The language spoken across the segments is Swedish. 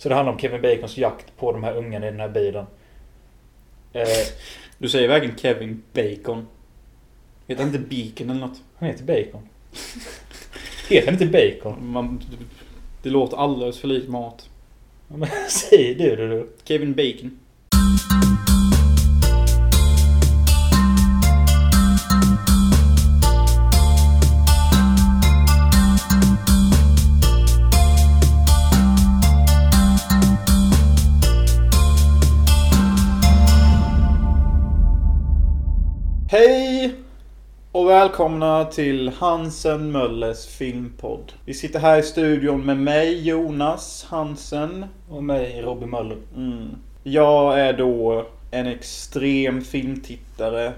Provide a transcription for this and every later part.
Så det handlar om Kevin Bacons jakt på de här ungarna i den här bilen. Eh, Du säger verkligen Kevin Bacon. Heter han inte Beacon eller något? han heter Bacon. heter han inte Bacon? Man, det låter alldeles för likt mat. Men säg du det du. Kevin Bacon. Välkomna till Hansen Möllers filmpodd. Vi sitter här i studion med mig, Jonas Hansen. Och mig, Robin Möller. Mm. Jag är då en extrem filmtittare.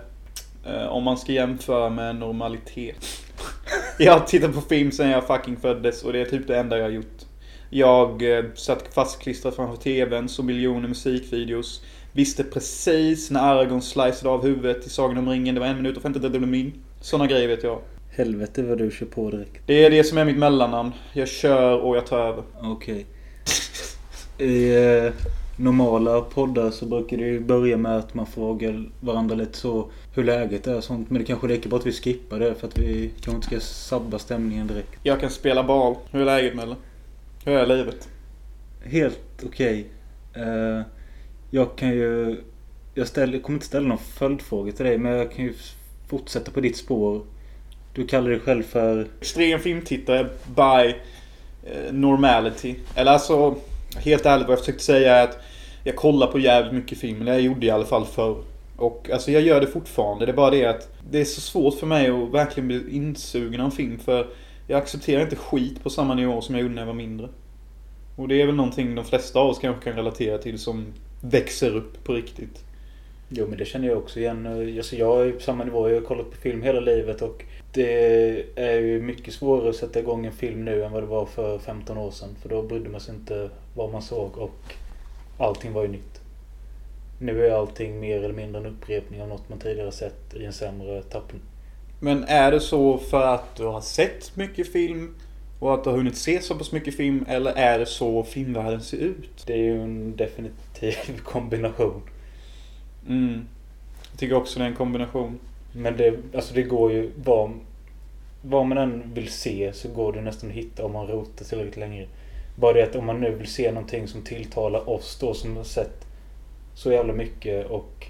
Eh, om man ska jämföra med normalitet. jag har tittat på film sedan jag fucking föddes och det är typ det enda jag har gjort. Jag eh, satt fastklistrad framför TVn, så miljoner musikvideos. Visste precis när Aragorn sliceade av huvudet i Sagan om ringen. Det var en minut och 53 min. Såna grejer vet jag. Helvete vad du kör på direkt. Det är det som är mitt mellannamn. Jag kör och jag tar över. Okej. I eh, normala poddar så brukar det ju börja med att man frågar varandra lite så hur läget är och sånt. Men det kanske räcker bara att vi skippar det för att vi kanske inte ska sabba stämningen direkt. Jag kan spela bal. Hur är läget Melle? Hur är livet? Helt okej. Eh, jag kan ju... Jag, ställer, jag kommer inte ställa någon följdfråga till dig men jag kan ju fortsätta på ditt spår. Du kallar dig själv för... extrem filmtittare by eh, normality. Eller alltså, helt ärligt vad jag försökte säga är att jag kollar på jävligt mycket film. Eller jag gjorde i alla fall förr. Och alltså jag gör det fortfarande. Det är bara det att det är så svårt för mig att verkligen bli insugen av en film. För jag accepterar inte skit på samma nivå som jag gjorde när jag var mindre. Och det är väl någonting de flesta av oss kanske kan relatera till som växer upp på riktigt. Jo men det känner jag också igen. Alltså, jag är på samma nivå. Jag har kollat på film hela livet och det är ju mycket svårare att sätta igång en film nu än vad det var för 15 år sedan. För då brydde man sig inte vad man såg och allting var ju nytt. Nu är allting mer eller mindre en upprepning av något man tidigare sett i en sämre tappning. Men är det så för att du har sett mycket film och att du har hunnit se så pass mycket film eller är det så filmvärlden ser ut? Det är ju en definitiv kombination. Mm. Jag tycker också det är en kombination. Men det, alltså det går ju, vad, vad man än vill se så går det nästan att hitta om man rotar tillräckligt länge. Bara det att om man nu vill se någonting som tilltalar oss då som har sett så jävla mycket och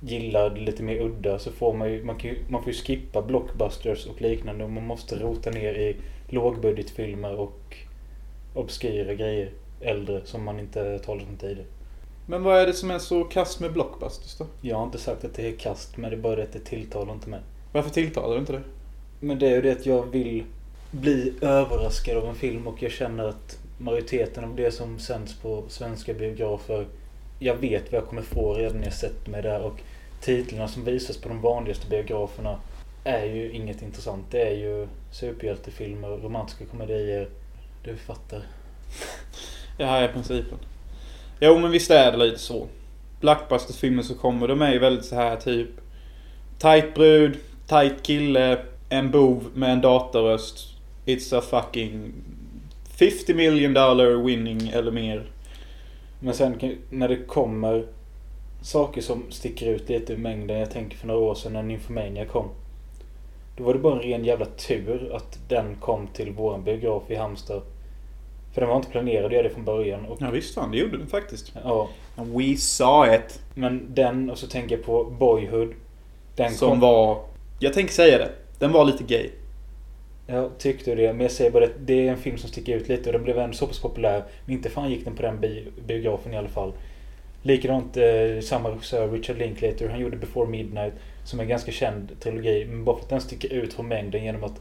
gillar det lite mer udda så får man ju, man, kan ju, man får ju skippa blockbusters och liknande och man måste rota ner i lågbudgetfilmer och obskyra grejer. Äldre som man inte talat om tidigare. Men vad är det som är så kast med blockbusters då? Jag har inte sagt att det är kast men det är bara att det tilltalar inte mig. Varför tilltalar du inte det? Men det är ju det att jag vill bli överraskad av en film och jag känner att majoriteten av det som sänds på svenska biografer jag vet vad jag kommer få redan när jag sätter mig där och titlarna som visas på de vanligaste biograferna är ju inget intressant. Det är ju superhjältefilmer, romantiska komedier. Du fattar. Här är principen. Jo men visst är det lite så. Blackbusters-filmer som kommer, de är ju väldigt så här typ Tight brud, tight kille, en bov med en dataröst. It's a fucking 50 million dollar winning eller mer. Men sen när det kommer saker som sticker ut lite ur mängden. Jag tänker för några år sedan när Nymphomania kom. Då var det bara en ren jävla tur att den kom till våran biograf i Halmstad. För den var inte planerad att göra det från början. Och, Ja visst fan, det gjorde den faktiskt. ja, We saw it. men den och så tänker jag på Boyhood. Den Som kom, var... Jag tänker säga det. Den var lite gay. Jag tyckte det, men jag säger bara att det är en film som sticker ut lite och den blev ändå så pass populär. Men inte fan gick den på den bi- biografen i alla fall. Likadant eh, samma regissör, Richard Linklater, han gjorde Before Midnight. Som är en ganska känd trilogi. Men bara för att den sticker ut från mängden genom att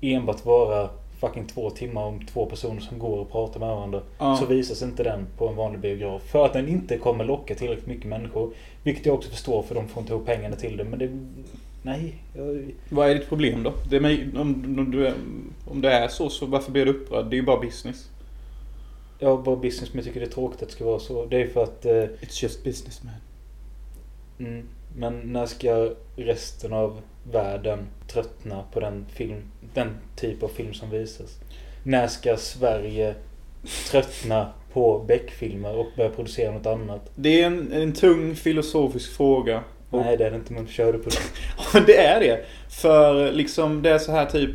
enbart vara fucking två timmar om två personer som går och pratar med varandra. Ja. Så visas inte den på en vanlig biograf. För att den inte kommer locka tillräckligt mycket människor. Vilket jag också förstår för de får inte ihop pengarna till det. Men det... Nej. Jag, Vad är ditt problem då? Det är om, om, du om det är så, så varför blir du upprörd? Det är ju bara business. har bara business men jag tycker det är tråkigt att det ska vara så. Det är för att... Eh, It's just business man. Mm. Men när ska resten av världen tröttna på den, film, den typ av film som visas? När ska Sverige tröttna på Beck-filmer och börja producera något annat? Det är en, en tung filosofisk fråga. Och Nej, det är det inte, men kör du på det. Det är det. För liksom det är så här typ.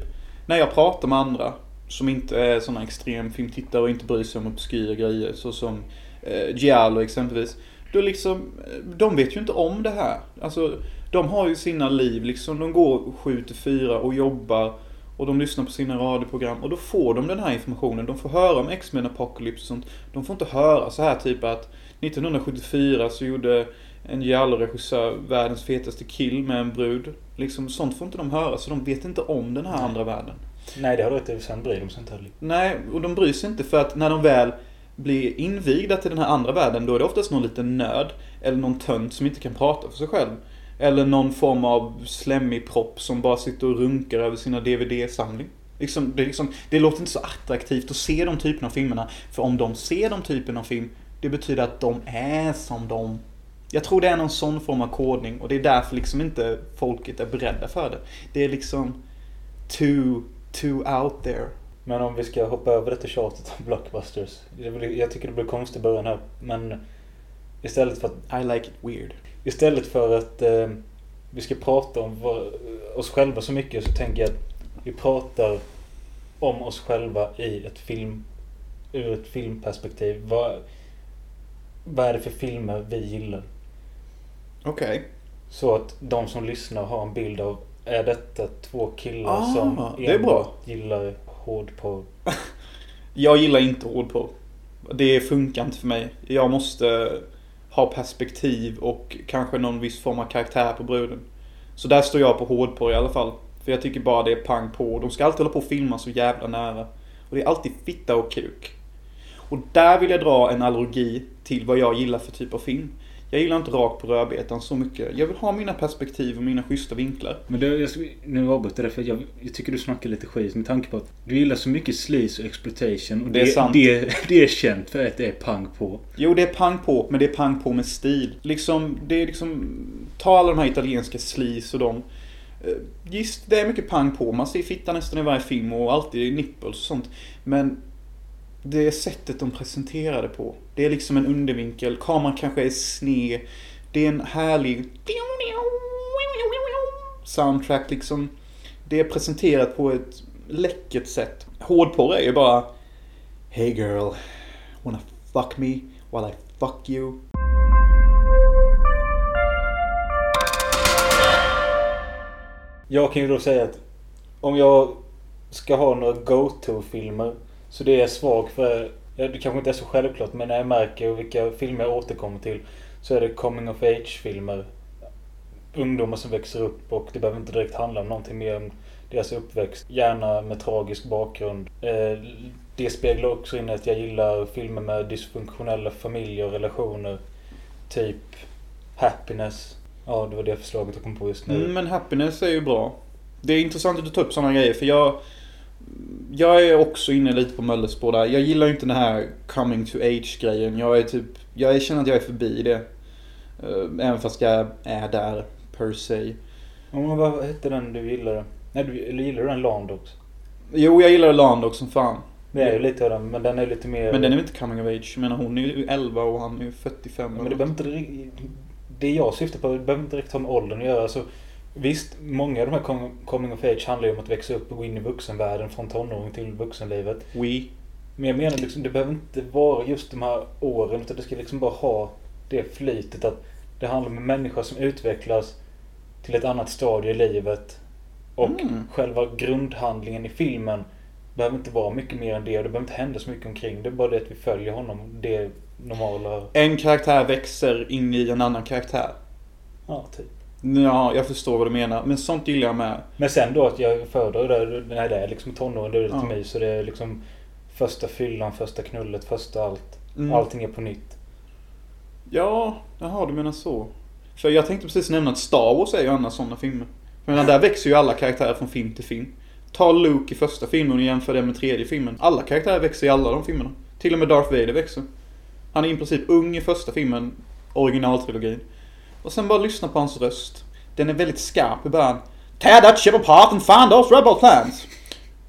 När jag pratar med andra. Som inte är såna extremfilmtittare och inte bryr sig om obskyra grejer. Så som eh, Giallo exempelvis. Då liksom, eh, de vet ju inte om det här. Alltså, de har ju sina liv liksom. De går 7 till 4 och jobbar. Och de lyssnar på sina radioprogram. Och då får de den här informationen. De får höra om X-Men Apocalypse och sånt. De får inte höra så här typ att 1974 så gjorde en Giallo-regissör världens fetaste kill med en brud. Liksom sånt får inte de höra. Så de vet inte om den här Nej. andra världen. Nej, det har du rätt i. Sen bryr de sig inte heller. Nej, och de bryr sig inte för att när de väl blir invigda till den här andra världen då är det oftast någon liten nörd. Eller någon tönt som inte kan prata för sig själv. Eller någon form av slemmig propp som bara sitter och runkar över sina DVD-samling. Liksom, det, liksom, det låter inte så attraktivt att se de typerna av filmerna. För om de ser de typerna av film, det betyder att de är som de. Jag tror det är någon sån form av kodning och det är därför liksom inte folket är beredda för det. Det är liksom too, too out there. Men om vi ska hoppa över detta tjatet om blockbusters. Det Jag tycker det blir konstigt i början här. Men istället för att, I like it weird. Istället för att eh, vi ska prata om vad, oss själva så mycket så tänker jag att vi pratar om oss själva i ett film, ur ett filmperspektiv. Vad, vad är det för filmer vi gillar? Okej. Så att de som lyssnar har en bild av är detta två killar Ah, som det är bra. gillar hårdporr? Jag gillar inte hårdporr. Det funkar inte för mig. Jag måste har perspektiv och kanske någon viss form av karaktär på bruden. Så där står jag på hårdporr i alla fall. För jag tycker bara det är pang på. De ska alltid hålla på och filma så jävla nära. Och det är alltid fitta och kuk. Och där vill jag dra en allergi till vad jag gillar för typ av film. Jag gillar inte rakt på rödbetan så mycket. Jag vill ha mina perspektiv och mina schyssta vinklar. Men det, jag, nu avbryter jag det för jag, jag tycker du snackar lite skit med tanke på att du gillar så mycket sleaze och exploitation. Och Det är sant. Det, det är känt för att det är pang på. Jo, det är pang på, men det är pang på med stil. Liksom, det är liksom... Ta alla de här italienska sleaze och de. Eh, Visst, det är mycket pang på. Man ser fitta nästan i varje film och alltid nipples och sånt. Men det sättet de presenterar det på. Det är liksom en undervinkel. Kameran kanske är sned. Det är en härlig soundtrack liksom. Det är presenterat på ett läckert sätt. Hårdporr är ju bara Hey girl, wanna fuck me while I fuck you? Jag kan ju då säga att om jag ska ha några go-to-filmer så det är jag svag för. ja, Det kanske inte är så självklart men när jag märker vilka filmer jag återkommer till så är det coming of age-filmer. Ungdomar som växer upp och det behöver inte direkt handla om någonting mer än deras uppväxt. Gärna med tragisk bakgrund. Eh, det speglar också in att jag gillar filmer med dysfunktionella familjer och relationer. Typ Happiness. Ja, det var det förslaget jag kom på just nu. Mm, men happiness är ju bra. Det är intressant att du tar upp sådana grejer för jag... Jag är också inne lite på Mölles spår där. Jag gillar inte den här coming to age grejen. Jag är typ... Jag känner att jag är förbi det. Eh, Även fast jag är där, per se. Men vad hette den du gillade? Nej, du, eller gillar du den Landox? Jo, jag gillar Landog som fan. Det är ju lite av den, men den är lite mer... Men den är väl inte coming of age? Jag menar hon är ju 11 och han är ju 45. Ja, men det behöver inte... Det jag syftar på, det behöver inte direkt ha med åldern att göra. Alltså, visst, många av de här com- coming of age handlar ju om att växa upp och gå in i vuxenvärlden från tonåring till vuxenlivet. We. Men jag menar liksom, det behöver inte vara just de här åren. Utan det ska liksom bara ha det flytet att det handlar om en människa som utvecklas till ett annat stadie i livet. Och Mm. själva grundhandlingen i filmen behöver inte vara mycket mer än det. Och det behöver inte hända så mycket omkring. Det är bara det att vi följer honom. Det normala. En karaktär växer in i en annan karaktär. Ja, typ. Ja, jag förstår vad du menar. Men sånt gillar jag med. Men sen då att jag föredrar det. Nej, det är liksom tonåren. Det är lite Ja. mys. Så det är liksom första fyllan, första knullet, första allt. Mm. Allting är på nytt. Ja, jaha du menar så. För jag tänkte precis nämna att Star Wars är ju annars sådana filmer. Menar, där växer ju alla karaktärer från film till film. Ta Luke i första filmen och jämför det med tredje filmen. Alla karaktärer växer i alla de filmerna. Till och med Darth Vader växer. Han är i princip ung i första filmen, originaltrilogin. Och sen bara lyssna på hans röst. Den är väldigt skarp i början. Tear that ship apart and find those rebel plans.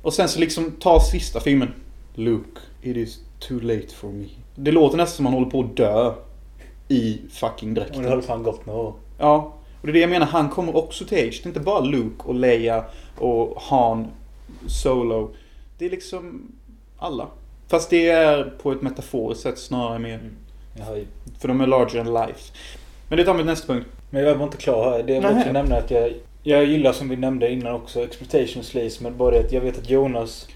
Och sen så liksom ta sista filmen. Luke, it is too late for me. Det låter nästan som man håller på att dö. I fucking Och det dräkten. har fan gått några år. Ja. Och det är det jag menar, han kommer också till age. Det är inte bara Luke och Leia och Han Solo. Det är liksom alla. Fast det är på ett metaforiskt sätt snarare mer. Mm. För de är larger than life. Men det tar mig till nästa punkt. Men jag var inte klar här. Det jag vill också nämna att jag, jag gillar som vi nämnde innan också Exploitation Sleaze. Men bara det att jag vet att Jonas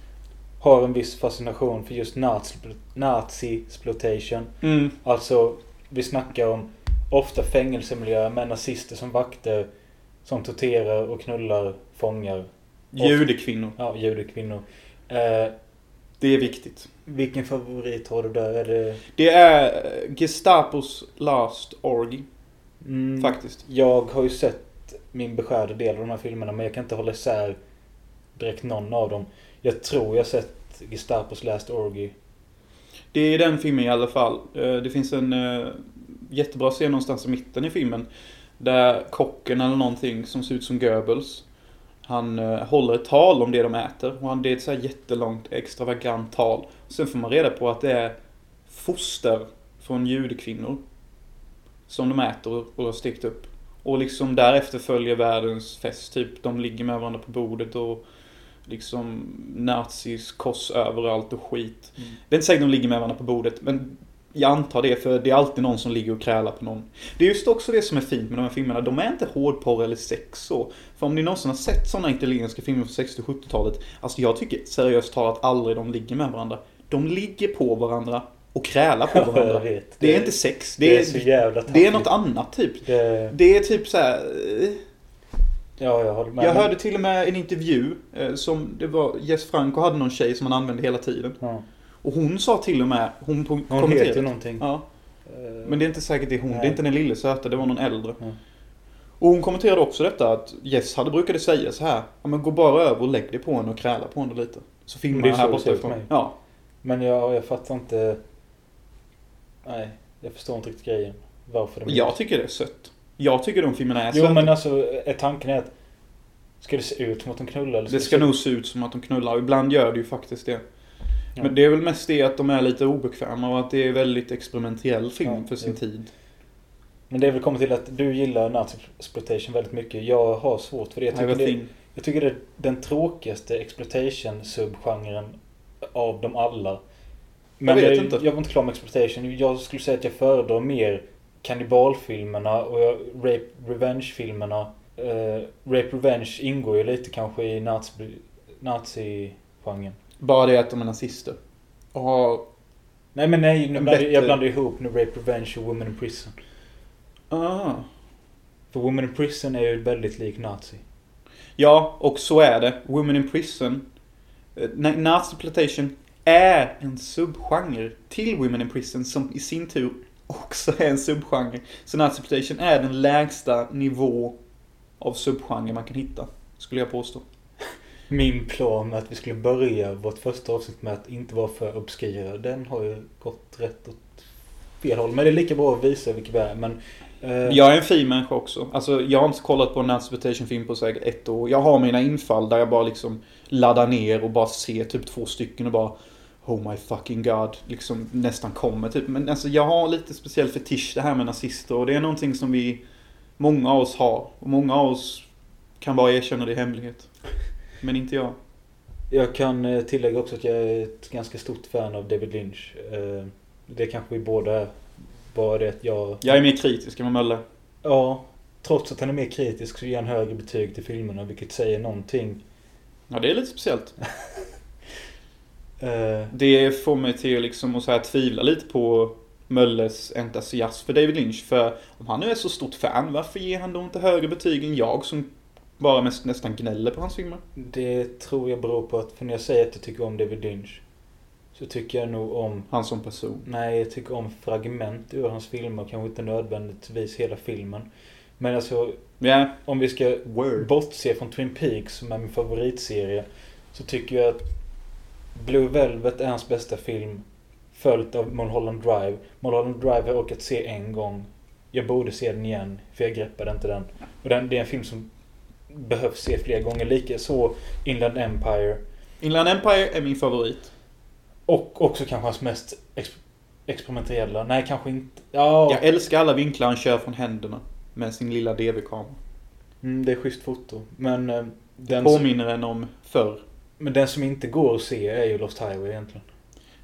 har en viss fascination för just nazi- nazi-exploitation. Mm. Alltså, vi snackar om ofta fängelsemiljöer med nazister som vakter. Som torterar och knullar fångar. Judekvinnor. Ja, judekvinnor. Eh, Det är viktigt. vilken favorit har du där? Är det... Det är eh, Gestapos Last Orgy. Mm, Faktiskt. Jag har ju sett min beskärda del av de här filmerna men jag kan inte hålla isär direkt någon av dem. Jag tror jag sett Gestapos Last Orgy. Det är den filmen i alla fall. Eh, Det finns en eh, jättebra scen någonstans i mitten i filmen. Där kocken eller någonting som ser ut som Goebbels. Han eh, håller ett tal om det de äter. Och han, det är ett så här jättelångt extravagant tal. Sen får man reda på att det är foster från judekvinnor. Som de äter och har stekt upp. Och liksom därefter följer världens fest. Typ de ligger med varandra på bordet och liksom nazis kors överallt och skit. Mm. Det är inte säkert de ligger med varandra på bordet, men jag antar det för det är alltid någon som ligger och krälar på någon. Det är just också det som är fint med de här filmerna. De är inte hårdporr eller sex så. För om ni någonsin har sett sådana italienska filmer från 60 och 70-talet. Alltså jag tycker seriöst talat aldrig de ligger med varandra. De ligger på varandra och krälar på varandra. vet. Det är inte sex. Det, Det är så jävla det är något annat typ. Det, Det är typ så här. eh, ja, jag håller med. Jag hörde till och med en intervju eh, som det var Jess Franco hade någon tjej som han använde hela tiden. Ja. Och hon sa till och med, hon, hon Hon kommenterade. ju någonting. Ja, Eh, men det är inte säkert det är hon. Nej. Det är inte den lille söta, det var någon äldre. Ja. Och hon kommenterade också detta att Jess hade brukade säga så här. Ja men gå bara över och lägg dig på henne och kräla på henne lite. Så filmar det jag här det borta ifrån. mig. Ja. Men jag, jag fattar inte... Nej, jag förstår inte riktigt grejen. Varför de Jag tycker det är sött. Jag tycker de filmerna är Jo men alltså, är tanken är att... Ska det se ut som att de knullar? Eller Det ska se- nog se ut som att de knullar. och Ibland gör det ju faktiskt det. Ja. Men det är väl mest det att de är lite obekväma och att det är väldigt experimentell film Ja, för sin jo. tid. Men det är väl kommit till att du gillar nazi-exploitation väldigt mycket. Jag har svårt för det. Jag have tycker a det, thing. jag tycker det är den tråkigaste exploitation-subgenren av dem alla. Men vet jag, inte. jag var inte klar med exploitation. Jag skulle säga att jag föredrar mer kannibalfilmerna och jag- rape revenge-filmerna. Uh, rape revenge ingår ju lite kanske i nazi- nazi-genren. Bara det att de är nazister. Och har... Nej men nej, nu blandar, jag bättre- blandar ihop nu Rape Revenge och Women in Prison. Ah. För Women in Prison är ju väldigt lik Nazi. Ja, och så är det. Women in Prison. eh, na- Nazi-plantation är en subgenre till Women in Prison som i sin tur också är en subgenre. Så Nazi-plantation är den lägsta nivå av subgenre man kan hitta. Skulle jag påstå. Min plan att vi skulle börja vårt första avsnitt med att inte vara för obskyra, den har ju gått rätt åt fel håll. Men det är lika bra att visa vilka vi är. Men, eh, Jag är en fin människa också. Alltså, jag har inte kollat på en Nazi-plantation-film på säkert ett år. Jag har mina infall där jag bara liksom laddar ner och bara ser typ två stycken och bara Oh my fucking god. Liksom nästan kommer typ. Men alltså jag har lite speciell fetisch det här med nazister och det är någonting som vi Många av oss har. Och många av oss kan bara erkänna det i hemlighet. Men inte jag. jag kan eh, tillägga också att jag är ett ganska stort fan av David Lynch. Eh, det kanske vi båda är. Bara det att jag... Jag är mer kritisk än vad Mölle. Ja, trots att han är mer kritisk så ger han högre betyg till filmerna, vilket säger någonting. Ja, det är lite speciellt. Eh, Det får mig till liksom att så här tvivla lite på Mölles entusiasm för David Lynch. För om han nu är så stort fan, varför ger han då inte högre betyg än jag som bara mest nästan gnäller på hans filmer? det tror jag beror på att, för när jag säger att jag tycker om David Lynch, så tycker jag nog om Han som person. Nej, jag tycker om fragment ur hans filmer. Kanske inte nödvändigtvis hela filmen. Men alltså, Ja, om vi ska word. bortse från Twin Peaks som är min favoritserie. Så tycker jag att Blue Velvet är hans bästa film. Följt av Mulholland Drive. Mulholland Drive har jag orkat se en gång. Jag borde se den igen, för jag greppade inte den. Och den, det är en film som behövs se fler gånger. Lika så Inland Empire. Inland Empire är min favorit. Och också kanske hans mest ex- experimentella. Nej, kanske inte. Ja, Jag älskar alla vinklar han kör från händerna. Med sin lilla DV-kamera. mm, det är schysst foto. Men, eh, den som, Påminner en om förr men den som inte går att se är ju Lost Highway egentligen.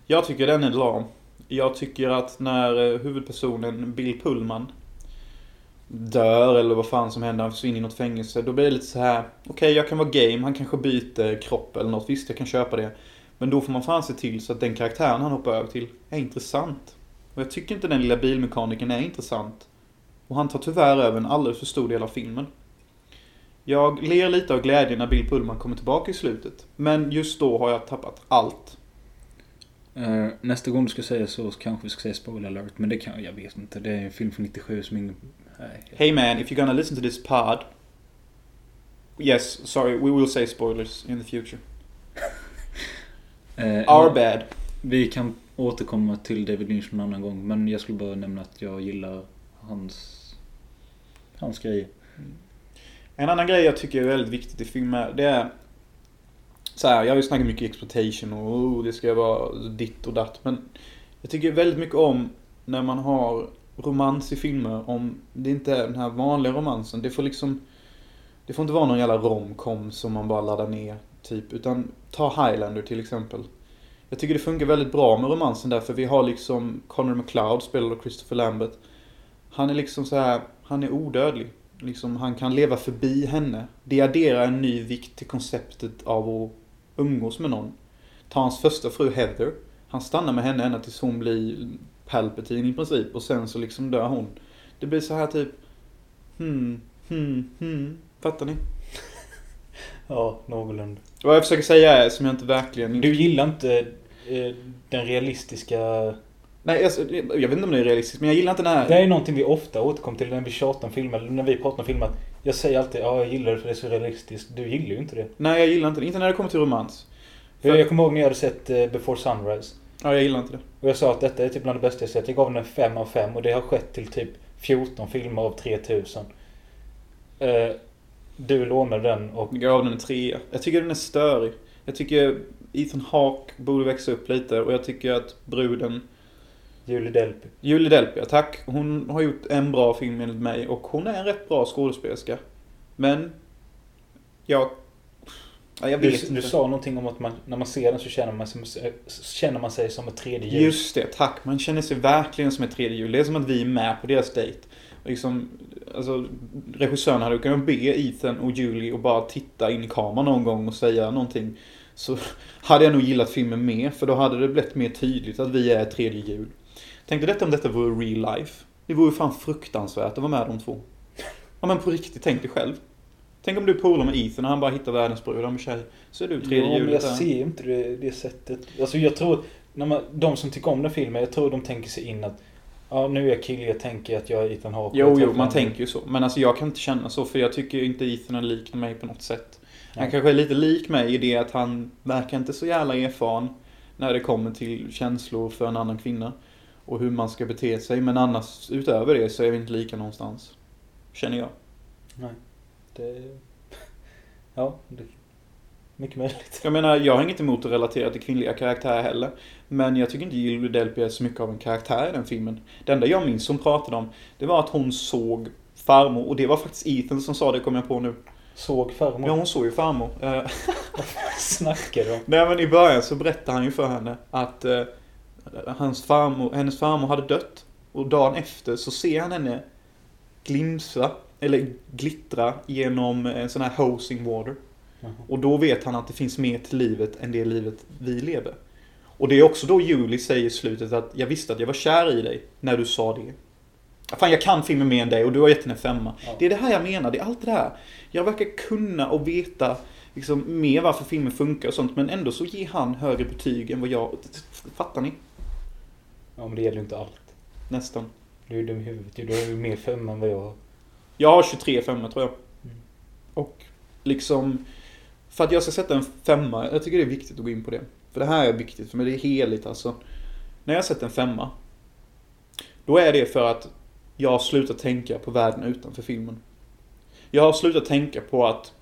Jag tycker den är lam. Jag tycker att när eh, huvudpersonen Bill Pullman dör eller vad fan som händer, han försvinner i något fängelse. Då blir det lite så här. okej jag kan vara game, han kanske byter kropp eller något. Visst, jag kan köpa det. Men då får man fan se till så att den karaktären han hoppar över till är intressant. Och jag tycker inte den lilla bilmekanikern är intressant. Och han tar tyvärr över en alldeles för stor del av filmen. Jag ler lite av glädje när Bill Pullman kommer tillbaka i slutet. Men just då har jag tappat allt. Eh, nästa gång du ska säga så, kanske vi ska säga spoiler alert. Men det kan jag vet inte. Det är en film från 97 som ingen... Nej. Hey man, if you're gonna listen to this pod. Yes, sorry, we will say spoilers in the future. Eh, Our bad. Vi kan återkomma till David Lynch någon annan gång. Men jag skulle bara nämna att jag gillar hans... Hans grejer. En annan grej jag tycker är väldigt viktigt i filmer, det är så här, jag har ju snackat mycket exploitation och oh, det ska vara ditt och datt. Men jag tycker väldigt mycket om när man har romans i filmer, om det inte är den här vanliga romansen. Det får liksom, det får inte vara någon jävla romcom som man bara laddar ner, typ. Utan ta Highlander till exempel. Jag tycker det funkar väldigt bra med romansen där, för vi har liksom Connor McLeod, spelad av Christopher Lambert. Han är liksom så här, han är odödlig. Liksom, han kan leva förbi henne. Det adderar en ny vikt till konceptet av att umgås med någon. Ta hans första fru Heather. Han stannar med henne ända tills hon blir Palpatine i princip. Och sen så liksom dör hon. Det blir så här typ... Hmm, hmm, hmm. Fattar ni? Ja, någorlunda. Vad jag försöker säga är, som jag inte verkligen... Du gillar inte eh, den realistiska... Nej, alltså, jag vet inte om det är realistiskt, men jag gillar inte den här... Det är någonting vi ofta återkommer till när vi tjatar om filmer, eller när vi pratar om filmer. Jag säger alltid ja, jag gillar det för det är så realistiskt. Du gillar ju inte det. Nej, jag gillar inte det. Inte när det kommer till romans. Jag, jag kommer ihåg när jag hade sett eh, Before Sunrise. Ja, jag gillar inte det. Och jag sa att detta är typ bland det bästa jag sett. Jag gav den en 5 av 5 och det har skett till typ 14 filmer av 3000. Eh, du lånade den och... Jag gav den en trea. Jag tycker den är störig. Jag tycker Ethan Hawke borde växa upp lite och jag tycker att bruden Julie Delpy. Julie Delpy, ja, tack. Hon har gjort en bra film enligt mig och hon är en rätt bra skådespelerska. Men... Jag... Ja, jag Du, vet du inte. sa någonting om att man, när man ser den så känner man sig, känner man sig som ett tredje ljus. Just det, tack. Man känner sig verkligen som ett tredje hjul. Det är som att vi är med på deras dejt. Liksom, alltså, regissören hade kunnat be Ethan och Julie att bara titta in i kameran någon gång och säga någonting. Så hade jag nog gillat filmen mer, för då hade det blivit mer tydligt att vi är tredje hjul. Tänk dig detta om detta vore real life. Det vore fan fruktansvärt att vara med de två. Ja men på riktigt, tänk dig själv. Tänk om du polar med Ethan och han bara hittar världens brud, han tjej. Så är du tredje Ja, men jag hjulet där. ser inte det, det sättet. Alltså jag tror, när man, de som tycker om den filmen, jag tror de tänker sig in att Ja, nu är jag kille, jag tänker att jag är Ethan Hawke. Jo, jo, man tänker ju så. Men alltså jag kan inte känna så, för jag tycker inte Ethan är lik mig på något sätt. Han Nej. kanske är lite lik mig i det att han verkar inte så jävla erfaren när det kommer till känslor för en annan kvinna. Och hur man ska bete sig. Men annars, utöver det, så är vi inte lika någonstans. Känner jag. Nej. Det... Ja, det... Mycket möjligt. Jag menar, jag har inget emot att relatera till kvinnliga karaktärer heller. Men jag tycker inte Julie Delpy är så mycket av en karaktär i den filmen. Det enda jag minns hon pratade om, det var att hon såg farmor. Och det var faktiskt Ethan som sa det, kom jag på nu. Såg farmor. Ja, hon såg ju farmor. Eh, Snackar de? Nej men i början så berättade han ju för henne att eh, hans farmor, hennes farmor hade dött. Och dagen efter så ser han henne glimsa, eller glittra genom en sån här hosing water. Och då vet han att det finns mer till livet än det livet vi lever. Och det är också då Julie säger i slutet att jag visste att jag var kär i dig när du sa det. Fan jag kan filmen mer än dig och du har gett henne en femma. Ja. Det är det här jag menar, det är allt det där. Jag verkar kunna och veta liksom mer varför filmen funkar och sånt men ändå så ger han högre betyg än vad jag... Fattar ni? Ja, men det gäller ju inte allt. Nästan. Du är dum i huvudet. Du har ju mer femma än vad jag har. Jag har 23 femma tror jag. Mm. Och liksom... För att jag ska sätta en femma, jag tycker det är viktigt att gå in på det. För det här är viktigt för mig, det är heligt alltså. När jag sätter en femma. Då är det för att jag har slutat tänka på världen utanför filmen. Jag har slutat tänka på att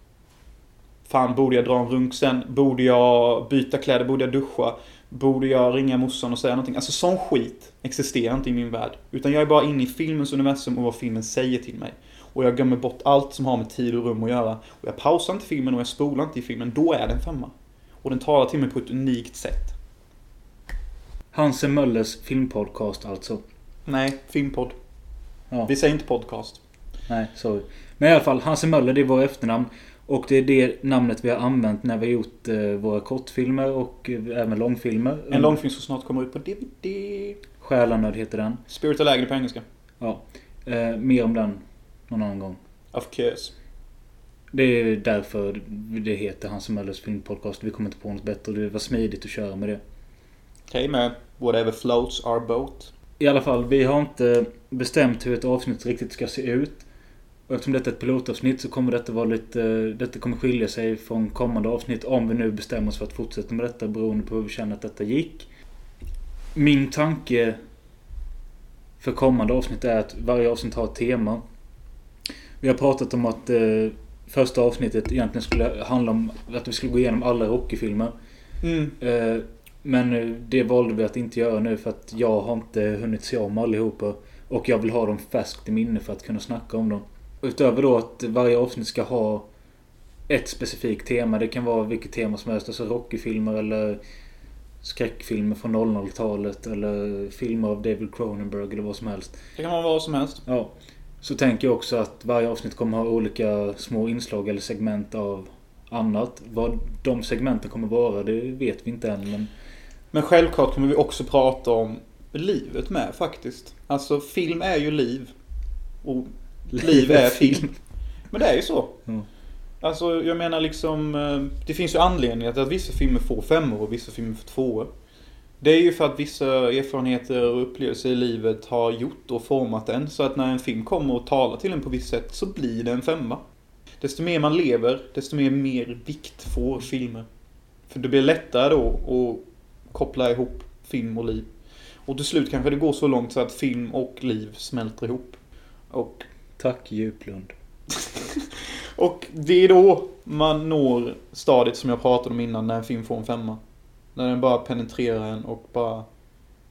Fan, borde jag dra en runk sen? Borde jag byta kläder? Borde jag duscha? Borde jag ringa morsan och säga någonting? Alltså sån skit existerar inte i min värld. Utan jag är bara inne i filmens universum och vad filmen säger till mig. Och jag glömmer bort allt som har med tid och rum att göra. Och jag pausar inte filmen och jag spolar inte i filmen. Då är den femma. Och den talar till mig på ett unikt sätt. Hanse Möllers filmpodcast alltså. Nej, filmpodd. Ja. Vi säger inte podcast. Nej, sorry. Men i alla fall, Hanse Möller det är vårt efternamn. Och det är det namnet vi har använt när vi har gjort eh, våra kortfilmer och eh, även långfilmer. En långfilm som snart kommer ut på DVD. Själanöd heter den. Spirit of Agony på engelska. Ja. Eh, mer om den någon annan gång. Of course. Det är därför det heter Hanse Möllers filmpodcast. Vi kommer inte på något bättre. Det var smidigt att köra med det. Okej, med whatever floats our boat. I alla fall, vi har inte bestämt hur ett avsnitt riktigt ska se ut. Och eftersom detta är ett pilotavsnitt så kommer detta vara lite... Detta kommer skilja sig från kommande avsnitt om vi nu bestämmer oss för att fortsätta med detta beroende på hur vi känner att detta gick. Min tanke för kommande avsnitt är att varje avsnitt har ett tema. Vi har pratat om att eh, första avsnittet egentligen skulle handla om att vi skulle gå igenom alla Rocky-filmer. Mm. Eh, Men eh, det valde vi att inte göra nu för att jag har inte hunnit se om allihopa. Och jag vill ha dem färskt i minne för att kunna snacka om dem. Utöver då att varje avsnitt ska ha ett specifikt tema. Det kan vara vilket tema som helst. Alltså Rocky-filmer eller skräckfilmer från 00-talet. Eller filmer av David Cronenberg eller vad som helst. Det kan vara vad som helst. Ja. Så tänker jag också att varje avsnitt kommer ha olika små inslag eller segment av annat. Vad de segmenten kommer vara, det vet vi inte än. Men Men självklart kommer vi också prata om livet med faktiskt. Alltså film är ju liv. Och liv är film. Men det är ju så. Ja. Alltså jag menar liksom, eh, det finns ju anledningar till att vissa filmer får femmor och vissa filmer får tvåor. Det är ju för att vissa erfarenheter och upplevelser i livet har gjort och format en. Så att när en film kommer och talar till en på visst sätt så blir det en femma. Desto mer man lever, desto mer, mer vikt får filmer. För det blir lättare då att koppla ihop film och liv. Och till slut kanske det går så långt så att film och liv smälter ihop. Och Tack Djuplund. Och det är då man når stadiet som jag pratade om innan när en film får en femma. När den bara penetrerar en och bara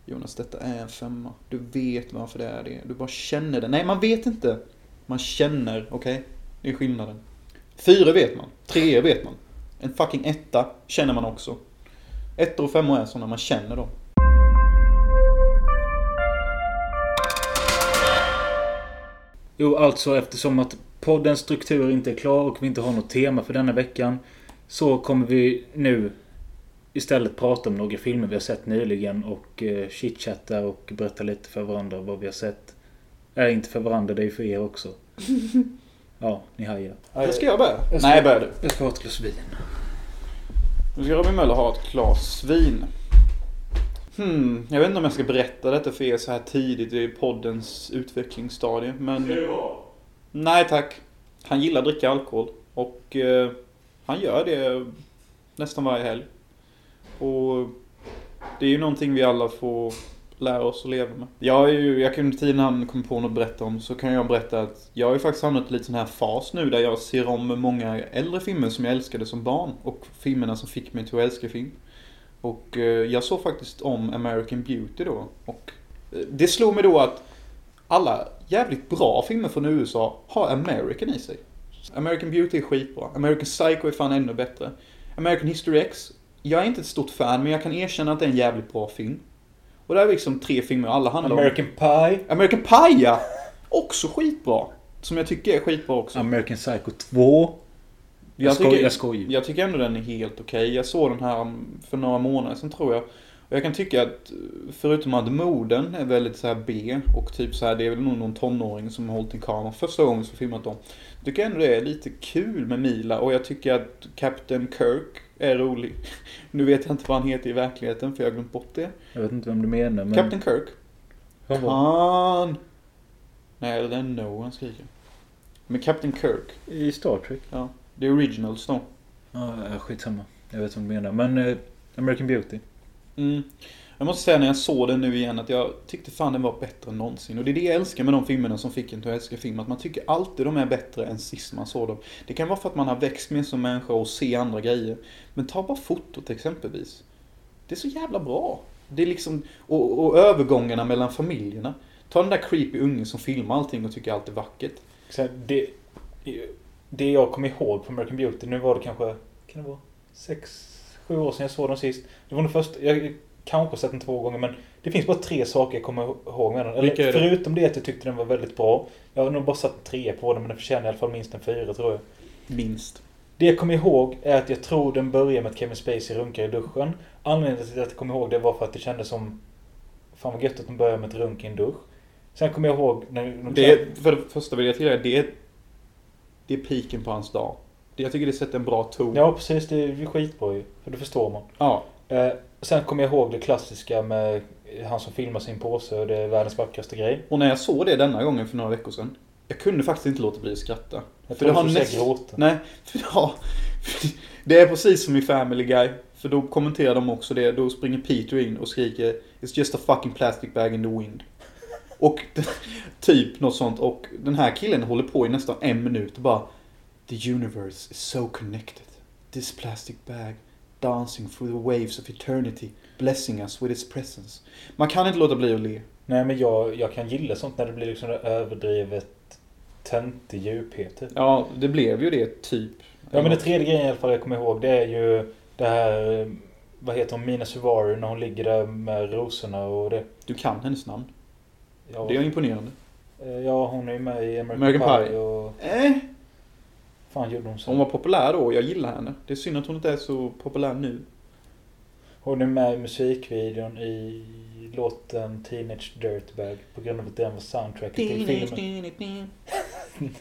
Jonas, detta är en femma. Du vet varför det är det. Du bara känner det. Nej, man vet inte. Man känner, okej? Det är skillnaden. Fyra vet man. Tre vet man. En fucking etta känner man också. Ettor och femmor är sådana man känner dem. Jo, alltså eftersom att poddens struktur inte är klar och vi inte har något tema för denna veckan. Så kommer vi nu istället prata om några filmer vi har sett nyligen och eh, chitchatta och berätta lite för varandra vad vi har sett. Nej, inte för varandra, det är ju för er också. Ja, ni hajar. Jag ska jag börja? Jag ska- Nej, börja du. Jag ska ha ett glas vin. Nu ska Robin Möller ha ett glas vin. Hmm, jag vet inte om jag ska berätta detta för er så här tidigt i poddens utvecklingsstadie, men... Nej tack. Han gillar att dricka alkohol. Och eh, han gör det nästan varje helg. Och det är ju någonting vi alla får lära oss att leva med. Jag, är ju, jag kan under tiden han kom på något att berätta om så kan jag berätta att jag har ju faktiskt hamnat i lite sån här fas nu där jag ser om många äldre filmer som jag älskade som barn. Och filmerna som fick mig till att älska film. Och eh, jag såg faktiskt om American Beauty då. Och eh, det slog mig då att alla jävligt bra filmer från USA har American i sig. American Beauty är skitbra. American Psycho är fan ännu bättre. American History X, jag är inte ett stort fan men jag kan erkänna att det är en jävligt bra film. Och det är liksom tre filmer alla handlar American Pie. om... American Pie ja! Också skitbra. Som jag tycker är skitbra också. American Psycho 2. Jag, Jag skoj, tycker- jag skojar. Jag tycker ändå den är helt okej. Jag såg den här för några månader sedan tror jag. Och jag kan tycka att förutom att moden är väldigt så här B och typ så här det är väl nog någon tonåring som har hållit en kamera första gången som filmat dem. Tycker ändå det är lite kul med Mila och jag tycker att Captain Kirk är rolig. Nu vet jag inte vad han heter i verkligheten för jag har glömt bort det. Jag vet inte vem du menar men... Captain Kirk. Han. Nej, det är No han skriker. Men Captain Kirk. I Star Trek? Ja, det är originals då. Ja, ja, skitsamma. Jag vet vad du menar. Men eh, American Beauty. Mm. Jag måste säga när jag såg den nu igen att jag tyckte fan den var bättre än någonsin. Och det är det jag älskar med de filmerna som fick en till att älska film. Att man tycker alltid de är bättre än sist man såg dem. Det kan vara för att man har växt med som människa och ser andra grejer. Men ta bara fotot exempelvis. Det är så jävla bra. Det är liksom, och, och övergångarna mellan familjerna. Ta den där creepy ungen som filmar allting och tycker allt är vackert. Så här, det, det jag kommer ihåg på American Beauty, nu var det kanske, kan det vara, sex, sju år sedan jag såg den sist. Det var nog först, jag kanske sett den två gånger men det finns bara tre saker jag kommer ihåg med den. Eller, förutom det att jag tyckte den var väldigt bra. Jag har nog bara satt en trea på den men den förtjänar i alla fall minst en fyra tror jag. Minst. Det jag kommer ihåg är att jag tror den börjar med att Kevin Spacey runkar i duschen. Anledningen till att jag kommer ihåg det var för att det kändes som... Fan vad gött att de börjar med ett runk i en dusch. Sen kommer jag ihåg när de Det för det första vill jag tillägga, det är, det är piken på hans dag. Det- Jag tycker det sätter en bra ton. Ja precis, det är ju skitbra ju. För det förstår man. ja. Eh, sen kommer jag ihåg det klassiska med han som filmar sin påse och det är världens vackraste grej. Och när jag såg det denna gången för några veckor sedan. Jag kunde faktiskt inte låta bli att skratta. Jag För det har näst- gråta. Nej, för, ja. för Det är precis som i Family Guy. För då kommenterar de också det. Då springer Peter in och skriker It's just a fucking plastic bag in the wind. Och typ något sånt. Och den här killen håller på i nästan en minut och bara The universe is so connected. This plastic bag dancing through the waves of eternity. Blessing us with its presence. Man kan inte låta bli att le. Nej men jag, jag kan gilla sånt när det blir liksom överdrivet töntig djuphet. typ. Ja, det blev ju det typ. Ja men det tredje grejen i alla fall jag kommer ihåg det är ju det här... eh, Vad heter hon? Mina Suvari när hon ligger där med rosorna och det. Du kan hennes namn. Ja, Det är imponerande. eh, ja hon är ju med i American, American Pie, Pie. och... Eh, fan gjorde hon så? hon var populär då och jag gillar henne. Det är synd att hon inte är så populär nu. Hon är med i musikvideon i låten Teenage Dirtbag på grund av att den var soundtracket till filmen.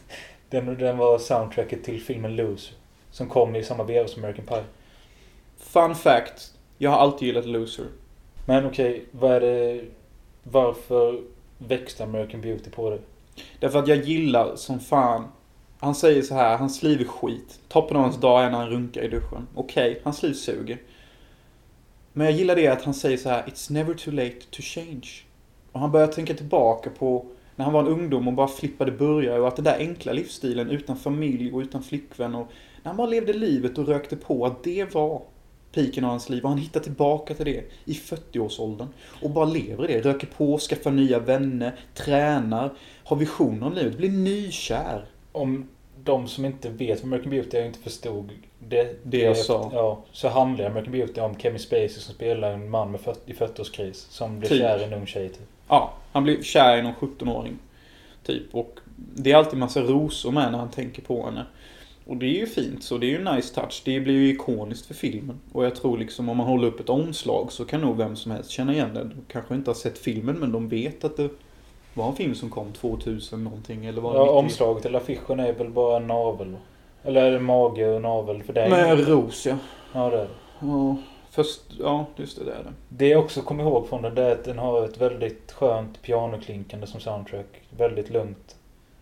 Den, den var soundtracket till filmen Loser. Som kom i samma veva som American Pie. Fun fact. Jag har alltid gillat Loser. Men okej, vad är det... Varför växte American Beauty på det? Därför att jag gillar som fan. Han säger så här, hans liv är skit. Toppen av hans dag är när han runkar i duschen. Okej, hans liv suger. Men jag gillar det att han säger så här, It's never too late to change. Och han börjar tänka tillbaka på när han var en ungdom och bara flippade burgare och att den där enkla livsstilen utan familj och utan flickvän och när han bara levde livet och rökte på att det var piken av hans liv och han hittar tillbaka till det i 40-årsåldern och bara lever i det. Röker på, skaffar nya vänner, tränar, har visioner om livet, blir nykär. Om de som inte vet vad American Beauty är inte förstod det, Det jag sa. Ja, så handlar American Beauty om Kevin Spacey som spelar en man med 40, i 40-årskris. Som blir Typ. kär i en ung tjej typ. Ja, han blir kär i någon 17-åring. Typ. Och det är alltid massa rosor med när han tänker på henne. Och det är ju fint, så det är ju en nice touch. Det blir ju ikoniskt för filmen. Och jag tror liksom om man håller upp ett omslag så kan nog vem som helst känna igen det. De kanske inte har sett filmen men de vet att det var en film som kom 2000 någonting eller var det Ja, 90? omslaget eller affischen är väl bara en navel. Eller är det mage och navel för dig? Med ros ja. Ja, det är det. ja. Först, ja just det, det är det. Det jag också kommer ihåg från den det är att den har ett väldigt skönt pianoklinkande som soundtrack. Väldigt lugnt.